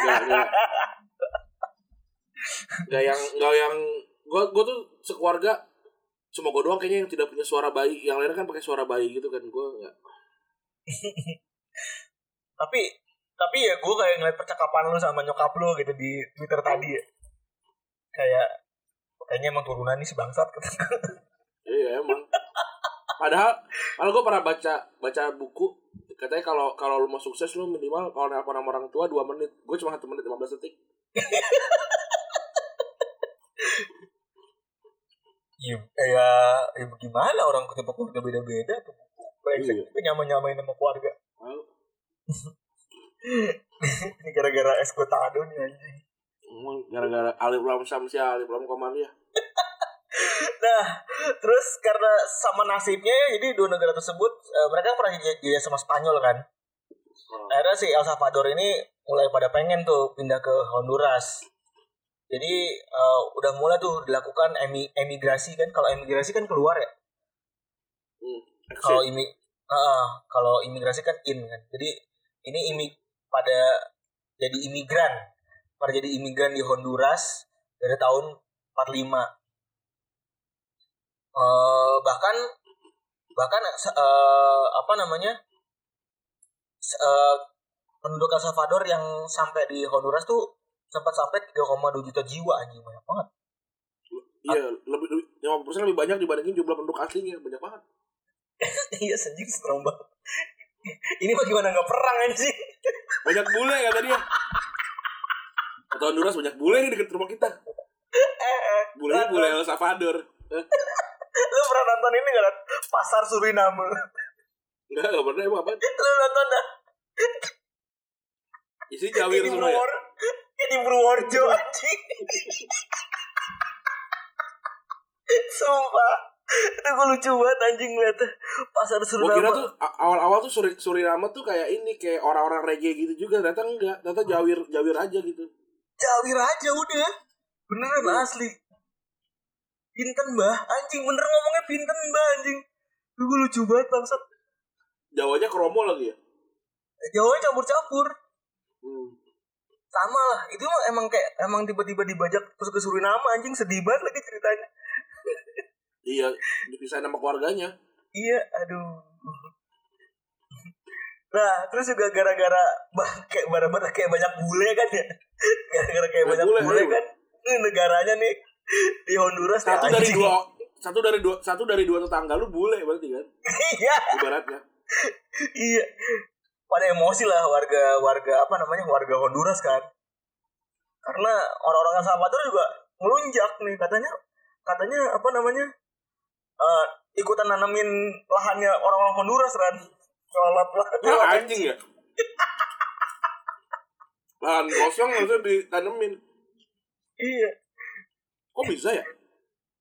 Gak, gak, gak yang gak yang gue gue tuh sekeluarga cuma gue doang kayaknya yang tidak punya suara bayi. Yang lainnya kan pakai suara bayi gitu kan gue nggak. tapi tapi ya gue kayak ngeliat percakapan lu sama nyokap lu gitu di twitter tadi ya kayak kayaknya emang turunan nih si bangsat Iya emang. Padahal kalau gue pernah baca baca buku katanya kalau kalau lu mau sukses lu minimal kalau nelpon sama orang tua 2 menit. Gue cuma 1 menit 15 detik. Iya, kayak ya gimana orang ketipe keluarga beda-beda tuh. Brengsek Iya. itu nyama-nyamain sama keluarga. Ini gara-gara es kotado nih anjing. Gara-gara alif lam samsia alif lam komalia. Nah, terus karena sama nasibnya ya, jadi dua negara tersebut eh, mereka pernah jadi sama Spanyol kan. Akhirnya si El Salvador ini mulai pada pengen tuh pindah ke Honduras. Jadi eh, udah mulai tuh dilakukan emi emigrasi kan. Kalau emigrasi kan keluar ya. Hmm. Kalau imi ah, kalau imigrasi kan in kan. Jadi ini imi pada jadi imigran. Pada jadi imigran di Honduras dari tahun 45. Eh bahkan bahkan eh, apa namanya? Eh, penduduk El Salvador yang sampai di Honduras tuh sempat sampai 3,2 juta jiwa anjing banyak banget. Iya, lebih lebih 50% lebih banyak dibandingin jumlah penduduk aslinya, banyak banget. Iya anjing serem banget. Ini bagaimana nggak perang anjing? Banyak bule kata dia. Kata Honduras banyak bule nih deket rumah kita. Bulenya bule El Salvador. Eh, Lu pernah nonton ini gak? Pasar Suriname. Enggak, enggak pernah emang apa. Lu nonton dah? Isi jawir semua ya. Ini Purworejo anjing. Sumpah. Itu gue lucu banget anjing liatnya. Pasar Gue kira Suriname. tuh awal-awal tuh Suri, Suriname tuh kayak ini kayak orang-orang reggae gitu juga. Ternyata enggak. Ternyata jawir jawir aja gitu. Jawir aja udah. Beneran asli. Pinten mbah. Anjing bener ngomongnya pinten mbah anjing. Itu gue lucu banget bangsat. Jawanya kromo lagi ya. Jawanya campur-campur. Hmm. Sama lah. Itu emang, emang kayak emang tiba-tiba dibajak terus ke Suriname anjing sedih banget lagi ceritanya. Iya, dipisahin sama keluarganya. Iya, aduh. Nah, terus juga gara-gara kayak bara-bara kayak banyak bule kan ya. Gara-gara kayak Banyak bule, bule, kan. Ini negaranya nih di Honduras Satu ya, dari anjing. dua satu dari dua satu dari dua tetangga lu bule berarti kan Iya, ibaratnya. iya. Pada emosi lah warga warga apa namanya warga Honduras kan. Karena orang-orang El Salvador juga melunjak nih katanya katanya apa namanya eh, ikutan nanamin lahannya orang-orang Honduras kan. Sholat lah. Ya anjing ya. Lahan kosong harusnya ditanemin. Iya. Kok bisa ya?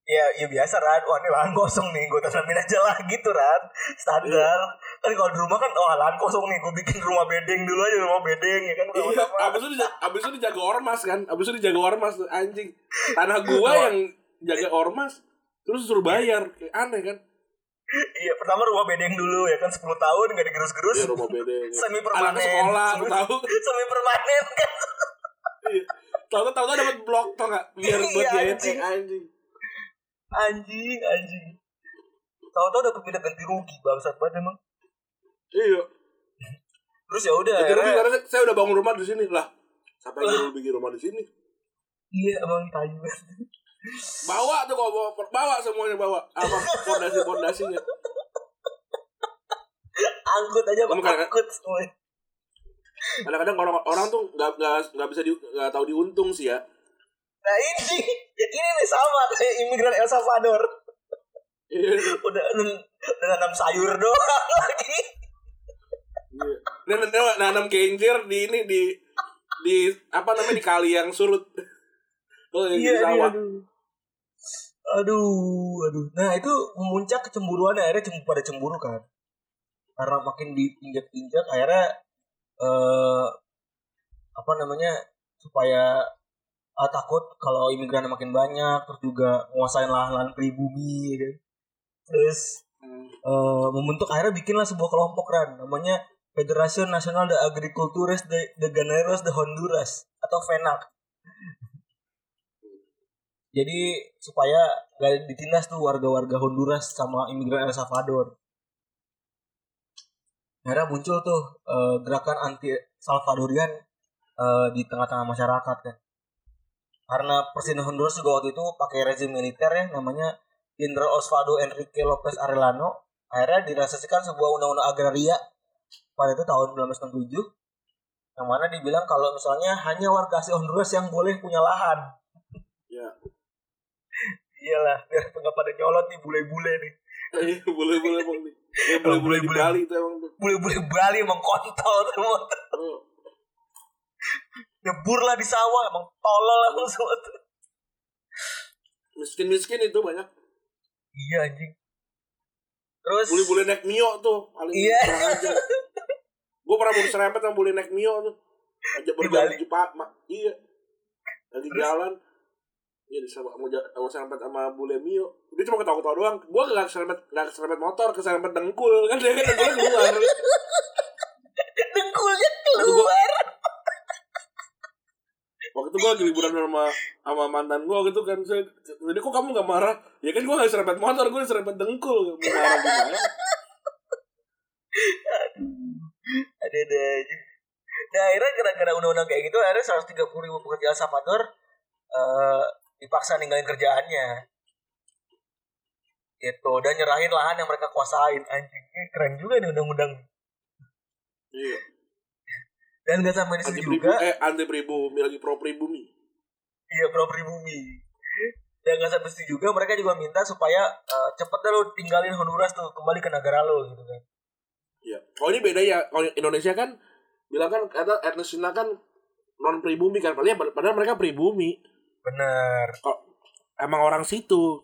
Ya, ya biasa Ran. Wah ini lahan kosong nih, gue tanamin aja lah gitu Ran. Standar. Kan kalau di rumah kan, oh lahan kosong nih, gue bikin rumah bedeng dulu aja, rumah bedeng ya kan. Iya, abis itu abis itu dijaga ormas kan, abis itu dijaga ormas anjing. Tanah gua yang jaga ormas, terus suruh bayar, aneh kan? Iya, pertama rumah bedeng dulu ya kan 10 tahun gak digerus-gerus. Ya rumah beda. Semi permanen. Anak sekolah, lu tahu? Semi permanen kan. Iya. Tahu tahu tahu dapat blok tau nggak? Biar buat Iya, JNE anjing. anjing. Anjing, anjing. Tahu-tahu udah pindah ganti rugi bangsat banget emang. Iya. Terus ya udah. Akhirnya- karena saya udah bangun rumah di sini lah. Siapa yang nyuruh bikin rumah di sini? Iya, tayu banget. Bawa tuh kok bawa, bawa semuanya bawa. Apa fondasi fondasinya? Angkut aja, kan- Angkut semuanya. Kadang-kadang orang orang tuh nggak nggak nggak bisa di nggak tahu diuntung sih ya. Nah ini, ini nih sama kayak imigran El Salvador. Iya. Udah, udah nanam sayur doang lagi. Iya. Dan nanam, kencir di ini di di apa namanya di kali yang surut. Oh, yang di sawah. aduh. Aduh, aduh. Nah itu memuncak kecemburuan akhirnya cemburu pada cemburu kan. Karena makin diinjak-injak akhirnya eh apa namanya supaya ah, takut kalau imigran makin banyak terus juga menguasain lahan-lahan pribumi kan. Terus Hmm. eh, membentuk akhirnya bikinlah sebuah kelompok kan namanya Federación Nacional de Agricultores de, de Ganaderos de Honduras atau FENAC. Jadi supaya gak ditindas tuh warga-warga Honduras sama imigran El Salvador. Akhirnya muncul tuh eh, gerakan anti Salvadorian eh, di tengah-tengah masyarakat kan. Karena Presiden Honduras juga waktu itu pakai rezim militer ya namanya Jenderal Osvaldo Enrique Lopez Arellano akhirnya dirasasikan sebuah undang-undang agraria pada itu tahun 1967 yang mana dibilang kalau misalnya hanya warga asli Honduras yang boleh punya lahan Ya. iyalah biar nggak pada nyolot nih bule-bule nih Iya, boleh bang nih. Ya di Boleh-boleh. Bali itu emang tuh. bule-bule Bali emang kontol semua Oh. nyebur lah di sawah emang tolol emang semua tuh Miskin miskin itu banyak. iya anjing terus boleh naik mio tuh paling Iya. aja. Gue pernah mau diserempet sama boleh naik mio tuh. Ajak Di berjalan Pak, mak. Iya. Lagi Terus? jalan. Iya disama mau mau serempet sama bule mio. Dia cuma ketawa-ketawa doang. Gue gak serempet gak serempet motor, keserempet dengkul kan dia kan dengkulnya keluar. dengkulnya keluar Waktu itu gue lagi liburan sama sama mantan gue gitu kan. Saya, Jadi kok kamu gak marah? Ya kan gue gak serempet motor, gue serempet dengkul. Marah gimana? Ada ada aja. Nah akhirnya gara-gara undang-undang kayak gitu akhirnya 130 ribu pekerja Salvador eh, dipaksa ninggalin kerjaannya. Gitu dan nyerahin lahan yang mereka kuasain. Anjing Ini keren juga nih undang-undang. Iya. dan gak sampai di situ pribu, juga. eh anti pribumi lagi pro pribumi. iya pro pribumi dan gak sampai situ juga mereka juga minta supaya eh, cepet deh lo tinggalin Honduras tuh kembali ke negara lo gitu kan Iya. Oh ini beda ya. Kalau Indonesia kan bilang kan kata etnis Cina kan non pribumi kan. Padahal padahal mereka pribumi. bener Kalau emang orang situ.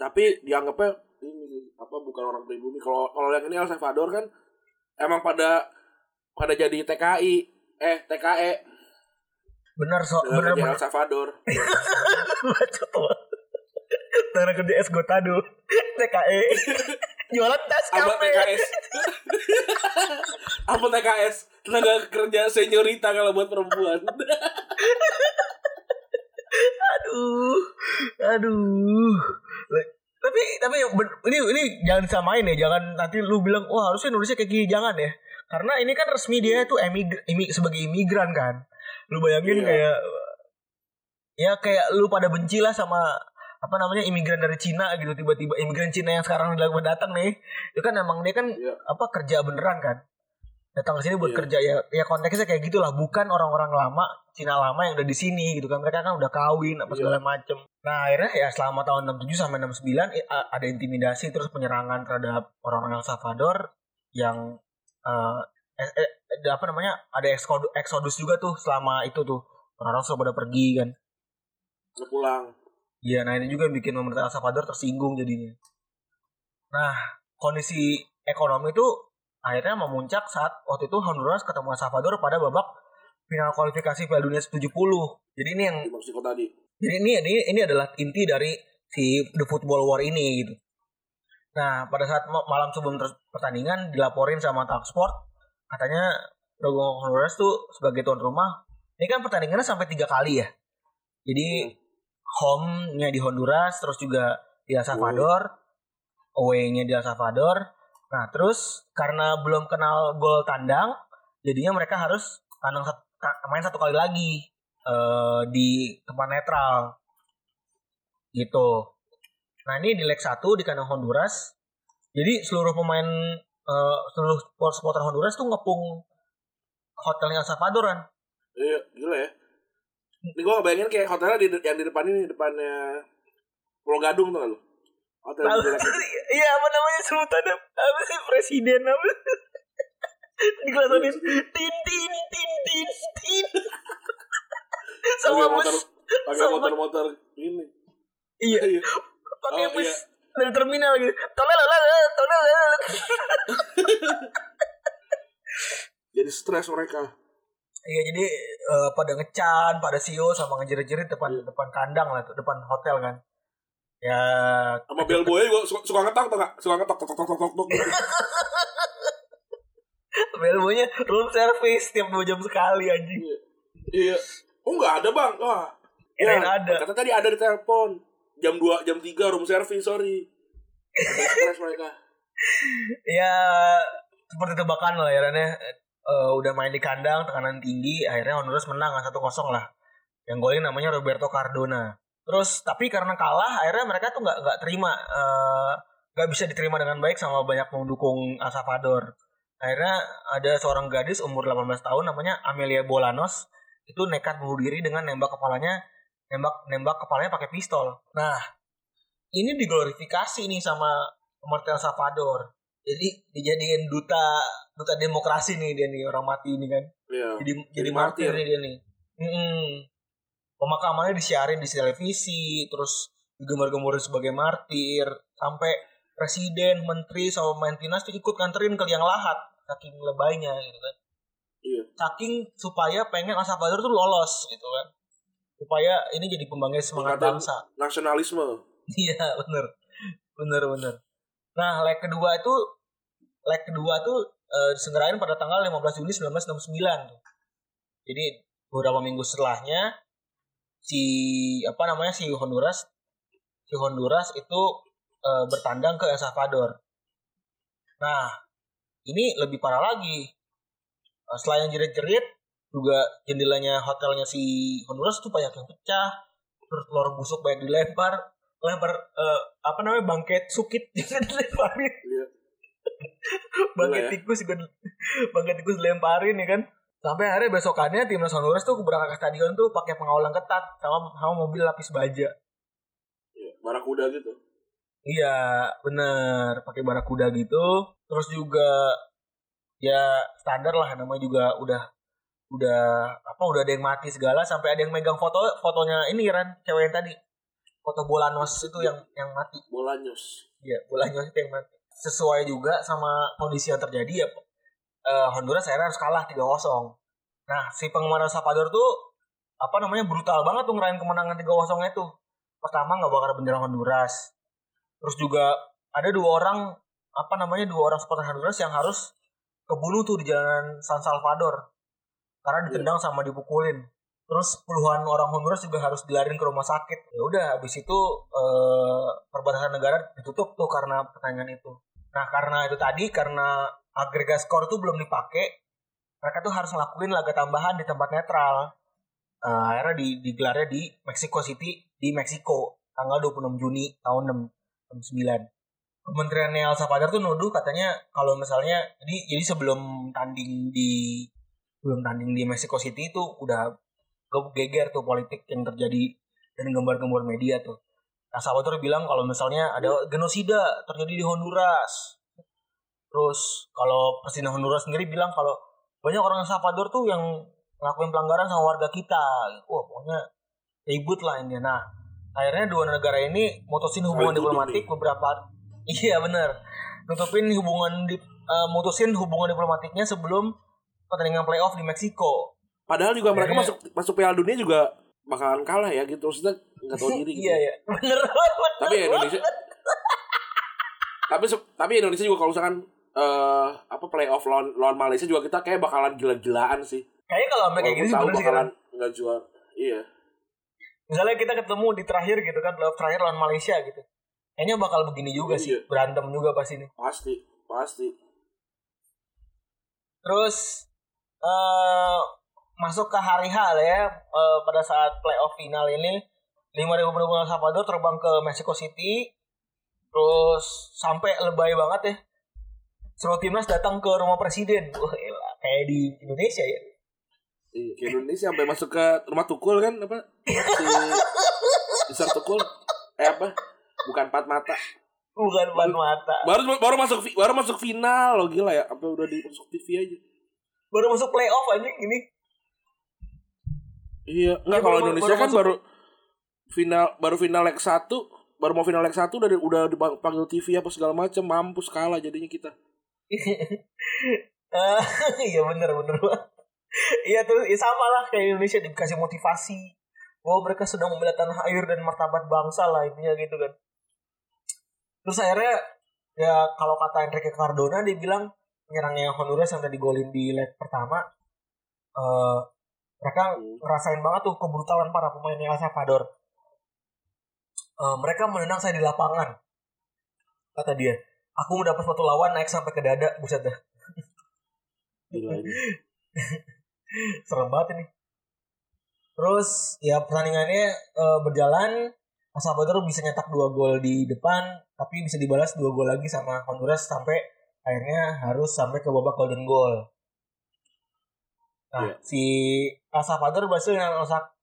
tapi dianggapnya ini apa bukan orang pribumi kalau kalau yang ini El Salvador kan emang pada pada jadi TKI eh TKE Benar so, benar benar. El Salvador Bacot banget. Tanah kerja es gotado. TKE. Jualan tas apa kafe. TKS apa TKS tenaga kerja seniorita kalau buat perempuan Aduh. Aduh. Tapi tapi ini ini jangan samain ya, jangan nanti lu bilang wah harusnya nulisnya kayak gini jangan ya. Karena ini kan resmi dia itu emig, imi- sebagai imigran kan. Lu bayangin Iya. kayak ya kayak lu pada benci lah sama apa namanya imigran dari Cina gitu tiba-tiba imigran Cina yang sekarang lagi datang nih. Itu kan emang dia kan Iya. apa kerja beneran kan. Datang ke sini buat Iya. kerja ya ya konteksnya kayak gitulah bukan orang-orang lama Cina lama yang udah di sini gitu kan. Mereka kan udah kawin apa Iya. segala macem. Nah akhirnya ya selama tahun 67 sampai 69 i- a- ada intimidasi terus penyerangan terhadap orang-orang El Salvador yang eh, eh, eh, ada apa namanya ada eksodus, juga tuh selama itu tuh. Orang-orang sudah pada pergi kan. Pulang Iya, nah ini juga yang bikin pemerintah El Salvador tersinggung jadinya. Nah, kondisi ekonomi itu akhirnya memuncak saat waktu itu Honduras ketemu El Salvador pada babak final kualifikasi Piala Dunia 70. Jadi ini yang Meksiko tadi jadi ini ini ini adalah inti dari si the football war ini gitu. Nah, pada saat ma- malam sebelum pertandingan dilaporin sama Talksport katanya Rogo Honduras tuh sebagai tuan rumah ini kan pertandingannya sampai tiga kali ya. Jadi home-nya di Honduras, terus juga di El Salvador, away-nya di El Salvador. Nah, terus karena belum kenal gol tandang, jadinya mereka harus tandang sat- ta- main satu kali lagi eh, di tempat netral. Gitu. Nah, ini di leg 1 di kandang Honduras. Jadi seluruh pemain eh, seluruh supporter Honduras tuh ngepung hotelnya El Salvador kan. iya ya ini gue ngebayangin kayak hotelnya di yang di depan ini depannya Pulau Gadung tuh lu hotel. Iya apa namanya sebutannya apa sih presiden apa? Dikelasonin tin tin tin tin tin. Sama bus. motor pakai motor-motor ini Iya. iya Pakai Oh, bus iya. dari terminal gitu. Tolel tolel tolel. jadi stres mereka Iya jadi eh, pada ngecan, pada sio sama ngejerit-jerit depan depan kandang lah tuh, depan hotel kan. Ya sama bellboy gue suka, suka ngetok tuh gak suka ngetok tok tok tok tok tok bellboynya room service tiap dua jam sekali anjing. iya. Oh nggak ada bang. Wah. Kirain ada. kata tadi ada di telepon. Jam 2 jam 3 room service sorry. Stres mereka. Ya seperti tebakan lah ya Ran, ya. Eh, udah main di kandang tekanan tinggi akhirnya Honduras menang kan 1-0 lah. Yang golin namanya Roberto Cardona. Terus tapi karena kalah akhirnya mereka tuh nggak nggak terima eh, nggak bisa diterima dengan baik sama banyak pendukung El Salvador. Akhirnya ada seorang gadis umur 18 tahun namanya Amelia Bolanos itu nekat bunuh diri dengan nembak kepalanya nembak nembak kepalanya pakai pistol. Nah ini diglorifikasi nih sama pemerintah El Salvador jadi dijadiin duta duta demokrasi nih dia nih orang mati ini kan. Iya. Jadi jadi Jadi martir martir. nih dia nih. Mm-mm. pemakamannya disiarin di televisi terus digembar-gemborin sebagai martir sampai presiden menteri sama pemain timnas tuh ikut nganterin ke liang lahat saking lebaynya gitu kan. Iya. Saking supaya pengen El Salvador tuh lolos gitu kan. Supaya ini jadi pembangkit semangat bangsa. nasionalisme. Iya bener. Bener bener. Nah leg kedua itu leg kedua tuh eh, diselenggarain pada tanggal 15 Juli 1969 tuh. Jadi beberapa minggu setelahnya si apa namanya si Honduras si Honduras itu eh, bertandang ke El Salvador. Nah ini lebih parah lagi. Eh, Selain jerit-jerit juga jendelanya hotelnya si Honduras tuh banyak yang pecah terus telur busuk banyak dilempar lempar eh, apa namanya bangket sukit dilemparin. Iya. Ya. tikus juga bangket tikus dilemparin ya kan? Sampai akhirnya besokannya timnas Honduras tuh berangkat ke stadion tuh pakai pengawalan ketat sama sama mobil lapis baja. Iya barakuda gitu. Iya bener pakai barakuda gitu. Terus juga ya standar lah namanya juga udah udah apa udah ada yang mati segala sampai ada yang megang foto fotonya ini kan cewek yang tadi foto Bolanos itu yang yang mati Bolanyos. Iya, Bolanos itu yang mati. Sesuai juga sama kondisi yang terjadi ya eh, Honduras akhirnya harus kalah 3-0. Nah, si penggemar Salvador tuh apa namanya brutal banget tuh ngerayain kemenangan 3-0 itu. Pertama nggak bakar bendera Honduras. Terus juga ada dua orang apa namanya dua orang supporter Honduras yang harus kebunuh tuh di jalanan San Salvador karena ditendang sama dipukulin. Terus puluhan orang Honduras juga harus dilarin ke rumah sakit. Ya udah, habis itu eh, perbatasan negara ditutup tuh karena pertandingan itu. Nah karena itu tadi karena agregat skor tuh belum dipakai, mereka tuh harus ngelakuin laga tambahan di tempat netral. Eh, akhirnya di, digelarnya di Mexico City di Meksiko tanggal 26 Juni tahun 69. Kementerian El Salvador tuh nuduh katanya kalau misalnya jadi jadi sebelum tanding di belum tanding di Mexico City itu udah geger tuh politik yang terjadi dan gambar-gambar media tuh. Nah, Salvador bilang kalau misalnya ada genosida terjadi di Honduras. Terus kalau Presiden Honduras sendiri bilang kalau banyak orang Salvador tuh yang ngelakuin pelanggaran sama warga kita. Wah, pokoknya ribut lah ini. Nah, akhirnya dua negara ini mutusin hubungan diplomatik beberapa Iya benar. Nutupin hubungan di eh, mutusin hubungan diplomatiknya sebelum pertandingan playoff di Meksiko. Padahal juga mereka Akhirnya- masuk masuk Piala Dunia juga bakalan kalah ya gitu. Maksudnya nggak tahu diri gitu. Iya ya, bener banget. Tapi ya Indonesia tapi tapi Indonesia juga kalau misalkan eh apa playoff lawan lawan Malaysia juga kita kayak bakalan gila-gilaan sih. Kayaknya kalau sampai kayak gini sih bener sih bakalan kan. nggak jual. Iya. Misalnya kita ketemu di terakhir gitu kan, playoff terakhir lawan Malaysia gitu. Kayaknya bakal begini juga sih, Iya. berantem juga pasti nih. Pasti, pasti. Terus eh masuk ke hari H lah ya eh, pada saat playoff final ini 5000 pendukung El Salvador terbang ke Mexico City terus sampai lebay banget ya seluruh timnas datang ke rumah presiden wah elah, kayak di Indonesia ya Iya, ke Indonesia sampai masuk ke rumah Tukul kan apa? Si besar Tukul. Eh apa? Bukan empat mata. bukan ban mata Baru baru masuk baru masuk final loh gila ya. Apa udah di masuk TV aja. baru masuk playoff anjing ini Iya, enggak Iya, kalau baru- Indonesia baru kan masuk- baru final baru final leg 1, baru mau final leg 1 udah udah dipanggil TV apa segala macam, mampus kalah jadinya kita. Eh, iya bener bener. Iya terus ya sama lah kayak Indonesia dikasih motivasi bahwa mereka sudah membela tanah air dan martabat bangsa lah intinya gitu kan. Terus akhirnya ya kalau kata Enrique Cardona dia bilang penyerangnya Honduras yang tadi golin di leg pertama eh mereka ngerasain banget tuh kebrutalan para pemain El Salvador. Eh, mereka menendang saya di lapangan. Kata dia, aku mendapat foto lawan naik sampai ke dada, buset dah. Serem banget ini. Terus ya pertandingannya eh, berjalan, El Salvador bisa nyetak dua gol di depan, tapi bisa dibalas dua gol lagi sama Honduras sampai akhirnya harus sampai ke babak golden goal. Nah, Iya. si El Salvador berhasil nyetak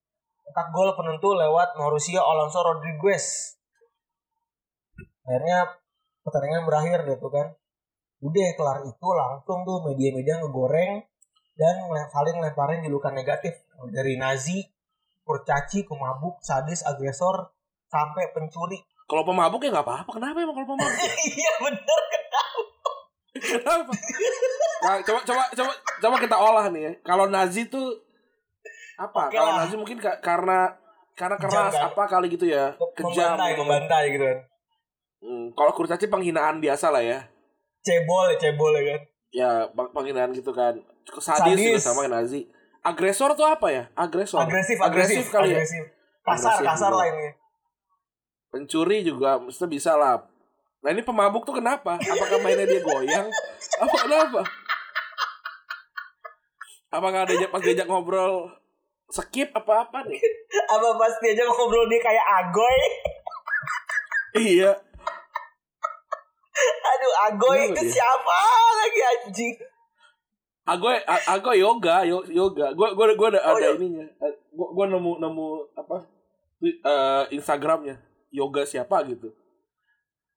nyetak gol penentu lewat Mauricio Alonso Rodriguez. Akhirnya pertandingan berakhir gitu kan. Udah kelar itu langsung tuh media-media ngegoreng dan saling lemparin julukan negatif dari Nazi, kurcaci, pemabuk, sadis, agresor, sampai pencuri. Kalau pemabuk ya nggak apa-apa. Kenapa emang kalau pemabuk? iya bener Kenapa? Nah, coba coba coba coba kita olah nih ya. Kalau Nazi tuh apa? Kalau. Nazi mungkin ka- karena karena keras kan? apa kali gitu ya. Kejam. membantai, gitu. membantai gitu kan. Hmm, kalau kurcaci penghinaan biasa lah ya. Cebol ya, cebol ya kan. Ya, peng- penghinaan gitu kan. Sadis, Sadis. juga sama kayak Nazi. Agresor tuh apa ya? Agresor. Agresif, agresif, kali ya. agresif. Kasar, Agresif kasar juga. lah ini. Pencuri juga mesti bisa lah. Nah ini pemabuk tuh kenapa? Apakah mainnya dia goyang? Apa kenapa? Apakah diajak pas diajak ngobrol skip apa apa nih? Apa pasti aja ngobrol dia kayak agoy. iya. Aduh, agoy Kenapa itu dia? siapa lagi anjing? Aku aku yoga, yo- yoga. Gua gua gua ada, Oh, ada ininya. Gua gua nemu nemu apa? Eh, Instagramnya yoga siapa gitu.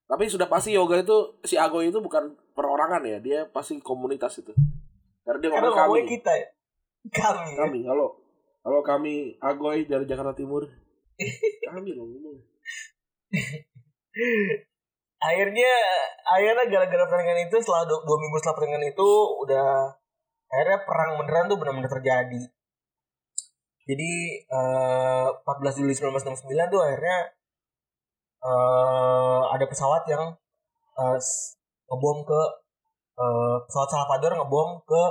Tapi sudah pasti yoga itu si Agoy itu bukan perorangan ya, dia pasti komunitas itu. Karena dia Karena ngomong kami. ngomongin kita ya. Kami. Kami, halo. Halo kami Agoy dari Jakarta Timur. kami loh ngomong. akhirnya akhirnya gara-gara pertandingan itu setelah dua, dua minggu setelah pertandingan itu udah akhirnya perang beneran tuh benar-benar terjadi jadi eh, 14 Juli 1969 tuh akhirnya eh, ada pesawat yang eh, s- ngebom ke eh, pesawat Salvador ngebom ke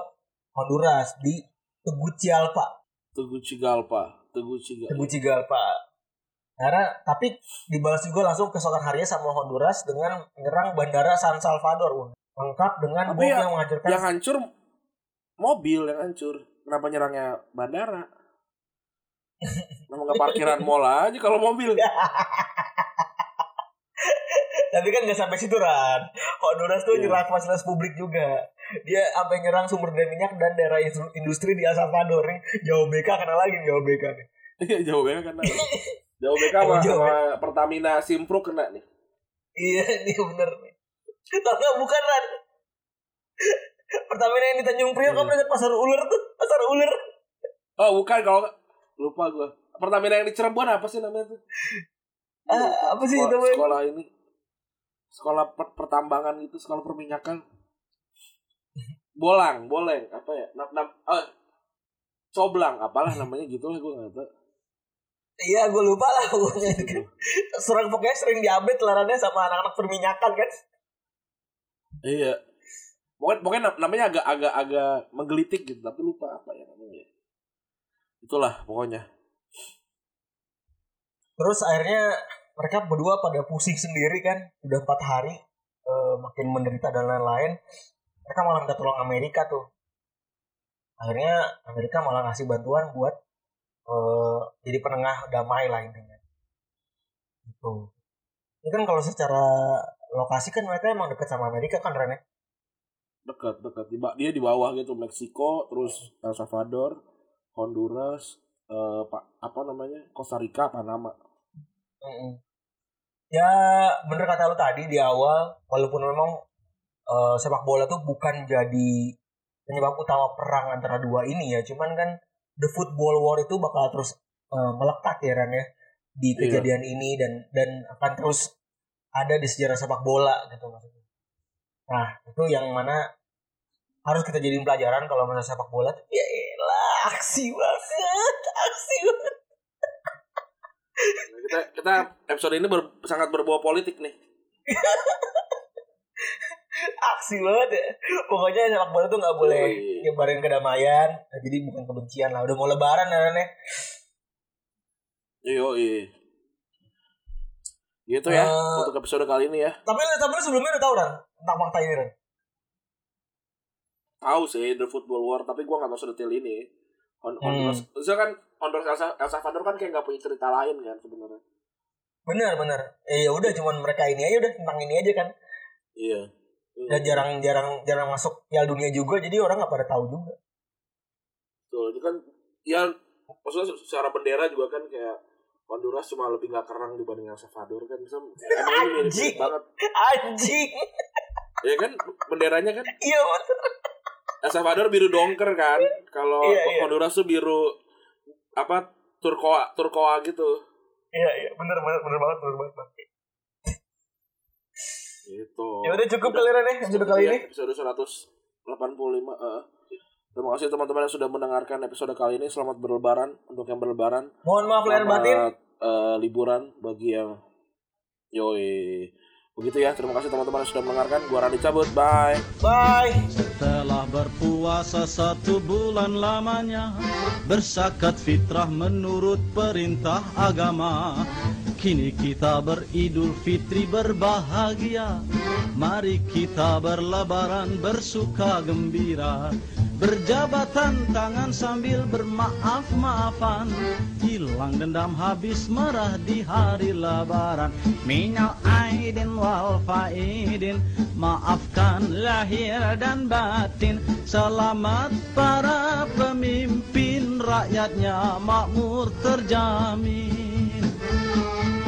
Honduras di Tegucigalpa Tegucigalpa, Tegucigalpa. Tegucigalpa karena tapi dibalas juga langsung keesokan harinya sama Honduras dengan menyerang bandara San Salvador lengkap dengan bom ya- yang menghancurkan Yang hancur mobil yang hancur. Kenapa nyerangnya bandara? Kenapa nggak parkiran mall aja kalau mobil? tapi kan nggak sampai situ Ran Honduras tuh Iya. nyerang fasilitas publik juga dia sampai nyerang sumber daya minyak dan daerah industri- di El Salvador nih jauh BK kena lagi nih jauh BK nih Iya jauh BK kena. Jauh BK sama, sama Pertamina Simpro kena nih. iya nih bener nih tapi bukan Ran Pertamina yang di Tanjung Priok Iya. kamu lihat pasar ular tuh pasar ular Oh bukan kalau lupa gua. Pertamina yang di Cirebon apa sih namanya tuh? Ah, apa sih sekolah, namanya? sekolah ini sekolah per- pertambangan gitu sekolah perminyakan bolang boleng apa ya nam, nam, eh, coblang apalah namanya gitu lah gue nggak tahu Iya, gue lupa lah pokoknya kan. Serang pokoknya sering diupdate larannya sama anak-anak perminyakan kan. iya pokoknya, pokoknya nam- namanya agak agak agak menggelitik gitu tapi lupa apa ya namanya itulah pokoknya Terus akhirnya mereka berdua pada pusing sendiri kan, udah empat hari eh, makin menderita dan lain-lain. Mereka malah minta tolong Amerika tuh. Akhirnya Amerika malah ngasih bantuan buat eh, jadi penengah damai lah intinya. Gitu. Ini kan kalau secara lokasi kan mereka emang dekat sama Amerika kan Ren ya? dekat dekat dia di bawah gitu Meksiko terus El Salvador Honduras eh, pak apa namanya Costa Rica Panama Mm-mm. Ya bener kata lu tadi di awal walaupun memang eh, sepak bola tuh bukan jadi penyebab utama perang antara dua ini ya cuman kan the football war itu bakal terus eh, melekat ya Ran ya di Iya. kejadian ini dan dan akan terus ada di sejarah sepak bola gitu maksudnya. Nah itu yang mana harus kita jadiin pelajaran kalau masalah sepak bola tuh ya elah aksi banget aksi banget Nah, kita kita episode ini ber- sangat berbau politik nih aksi banget ya pokoknya sepak bola tuh nggak boleh nyebarin kedamaian Nah, jadi bukan kebencian lah udah mau lebaran ya Ran, ya Yo, iya. Gitu ya Eh, untuk episode kali ini ya. tapi tapi lu sebelumnya udah tahu Ran tentang fakta ini Ran Tahu sih The Football War, tapi gua nggak tahu sedetail ini. On, Hmm. Honduras, Maksudnya kan Honduras El, Sa- El Salvador kan kayak nggak punya cerita lain kan sebenarnya. bener bener eh, ya udah cuman mereka ini aja udah tentang ini aja kan Iya. Dan jarang jarang jarang masuk Piala Dunia juga jadi orang nggak pada tahu juga Tuh, ini kan ya maksudnya secara bendera juga kan kayak Honduras cuma lebih nggak kerang dibanding El Salvador kan. Bisa, emang ini mirip Anjing. banget. anjing Ya kan benderanya kan iya bener El Salvador biru dongker kan. Kalau Iya, iya. Honduras tuh biru apa turkoa turkoa gitu. iya iya bener bener bener banget bener banget Bang. Gitu. ya udah cukup kali Ran ya episode kali ini Episode 185. eh. Terima kasih teman-teman yang sudah mendengarkan episode kali ini. Selamat berlebaran untuk yang berlebaran. mohon maaf lahir batin Selamat eh, liburan bagi yang yoi. Begitu ya. Terima kasih teman-teman yang sudah mendengarkan. Gua Rani cabut. Bye. bye Setelah berpuasa satu bulan lamanya Bersakat fitrah menurut perintah agama Kini kita beridul fitri berbahagia. Mari kita berlebaran bersuka gembira. Berjabatan tangan sambil bermaaf-maafan. Hilang dendam habis merah di hari lebaran. Minal aidin wal faidin. Maafkan lahir dan batin. Selamat para pemimpin. Rakyatnya makmur terjamin Thank you.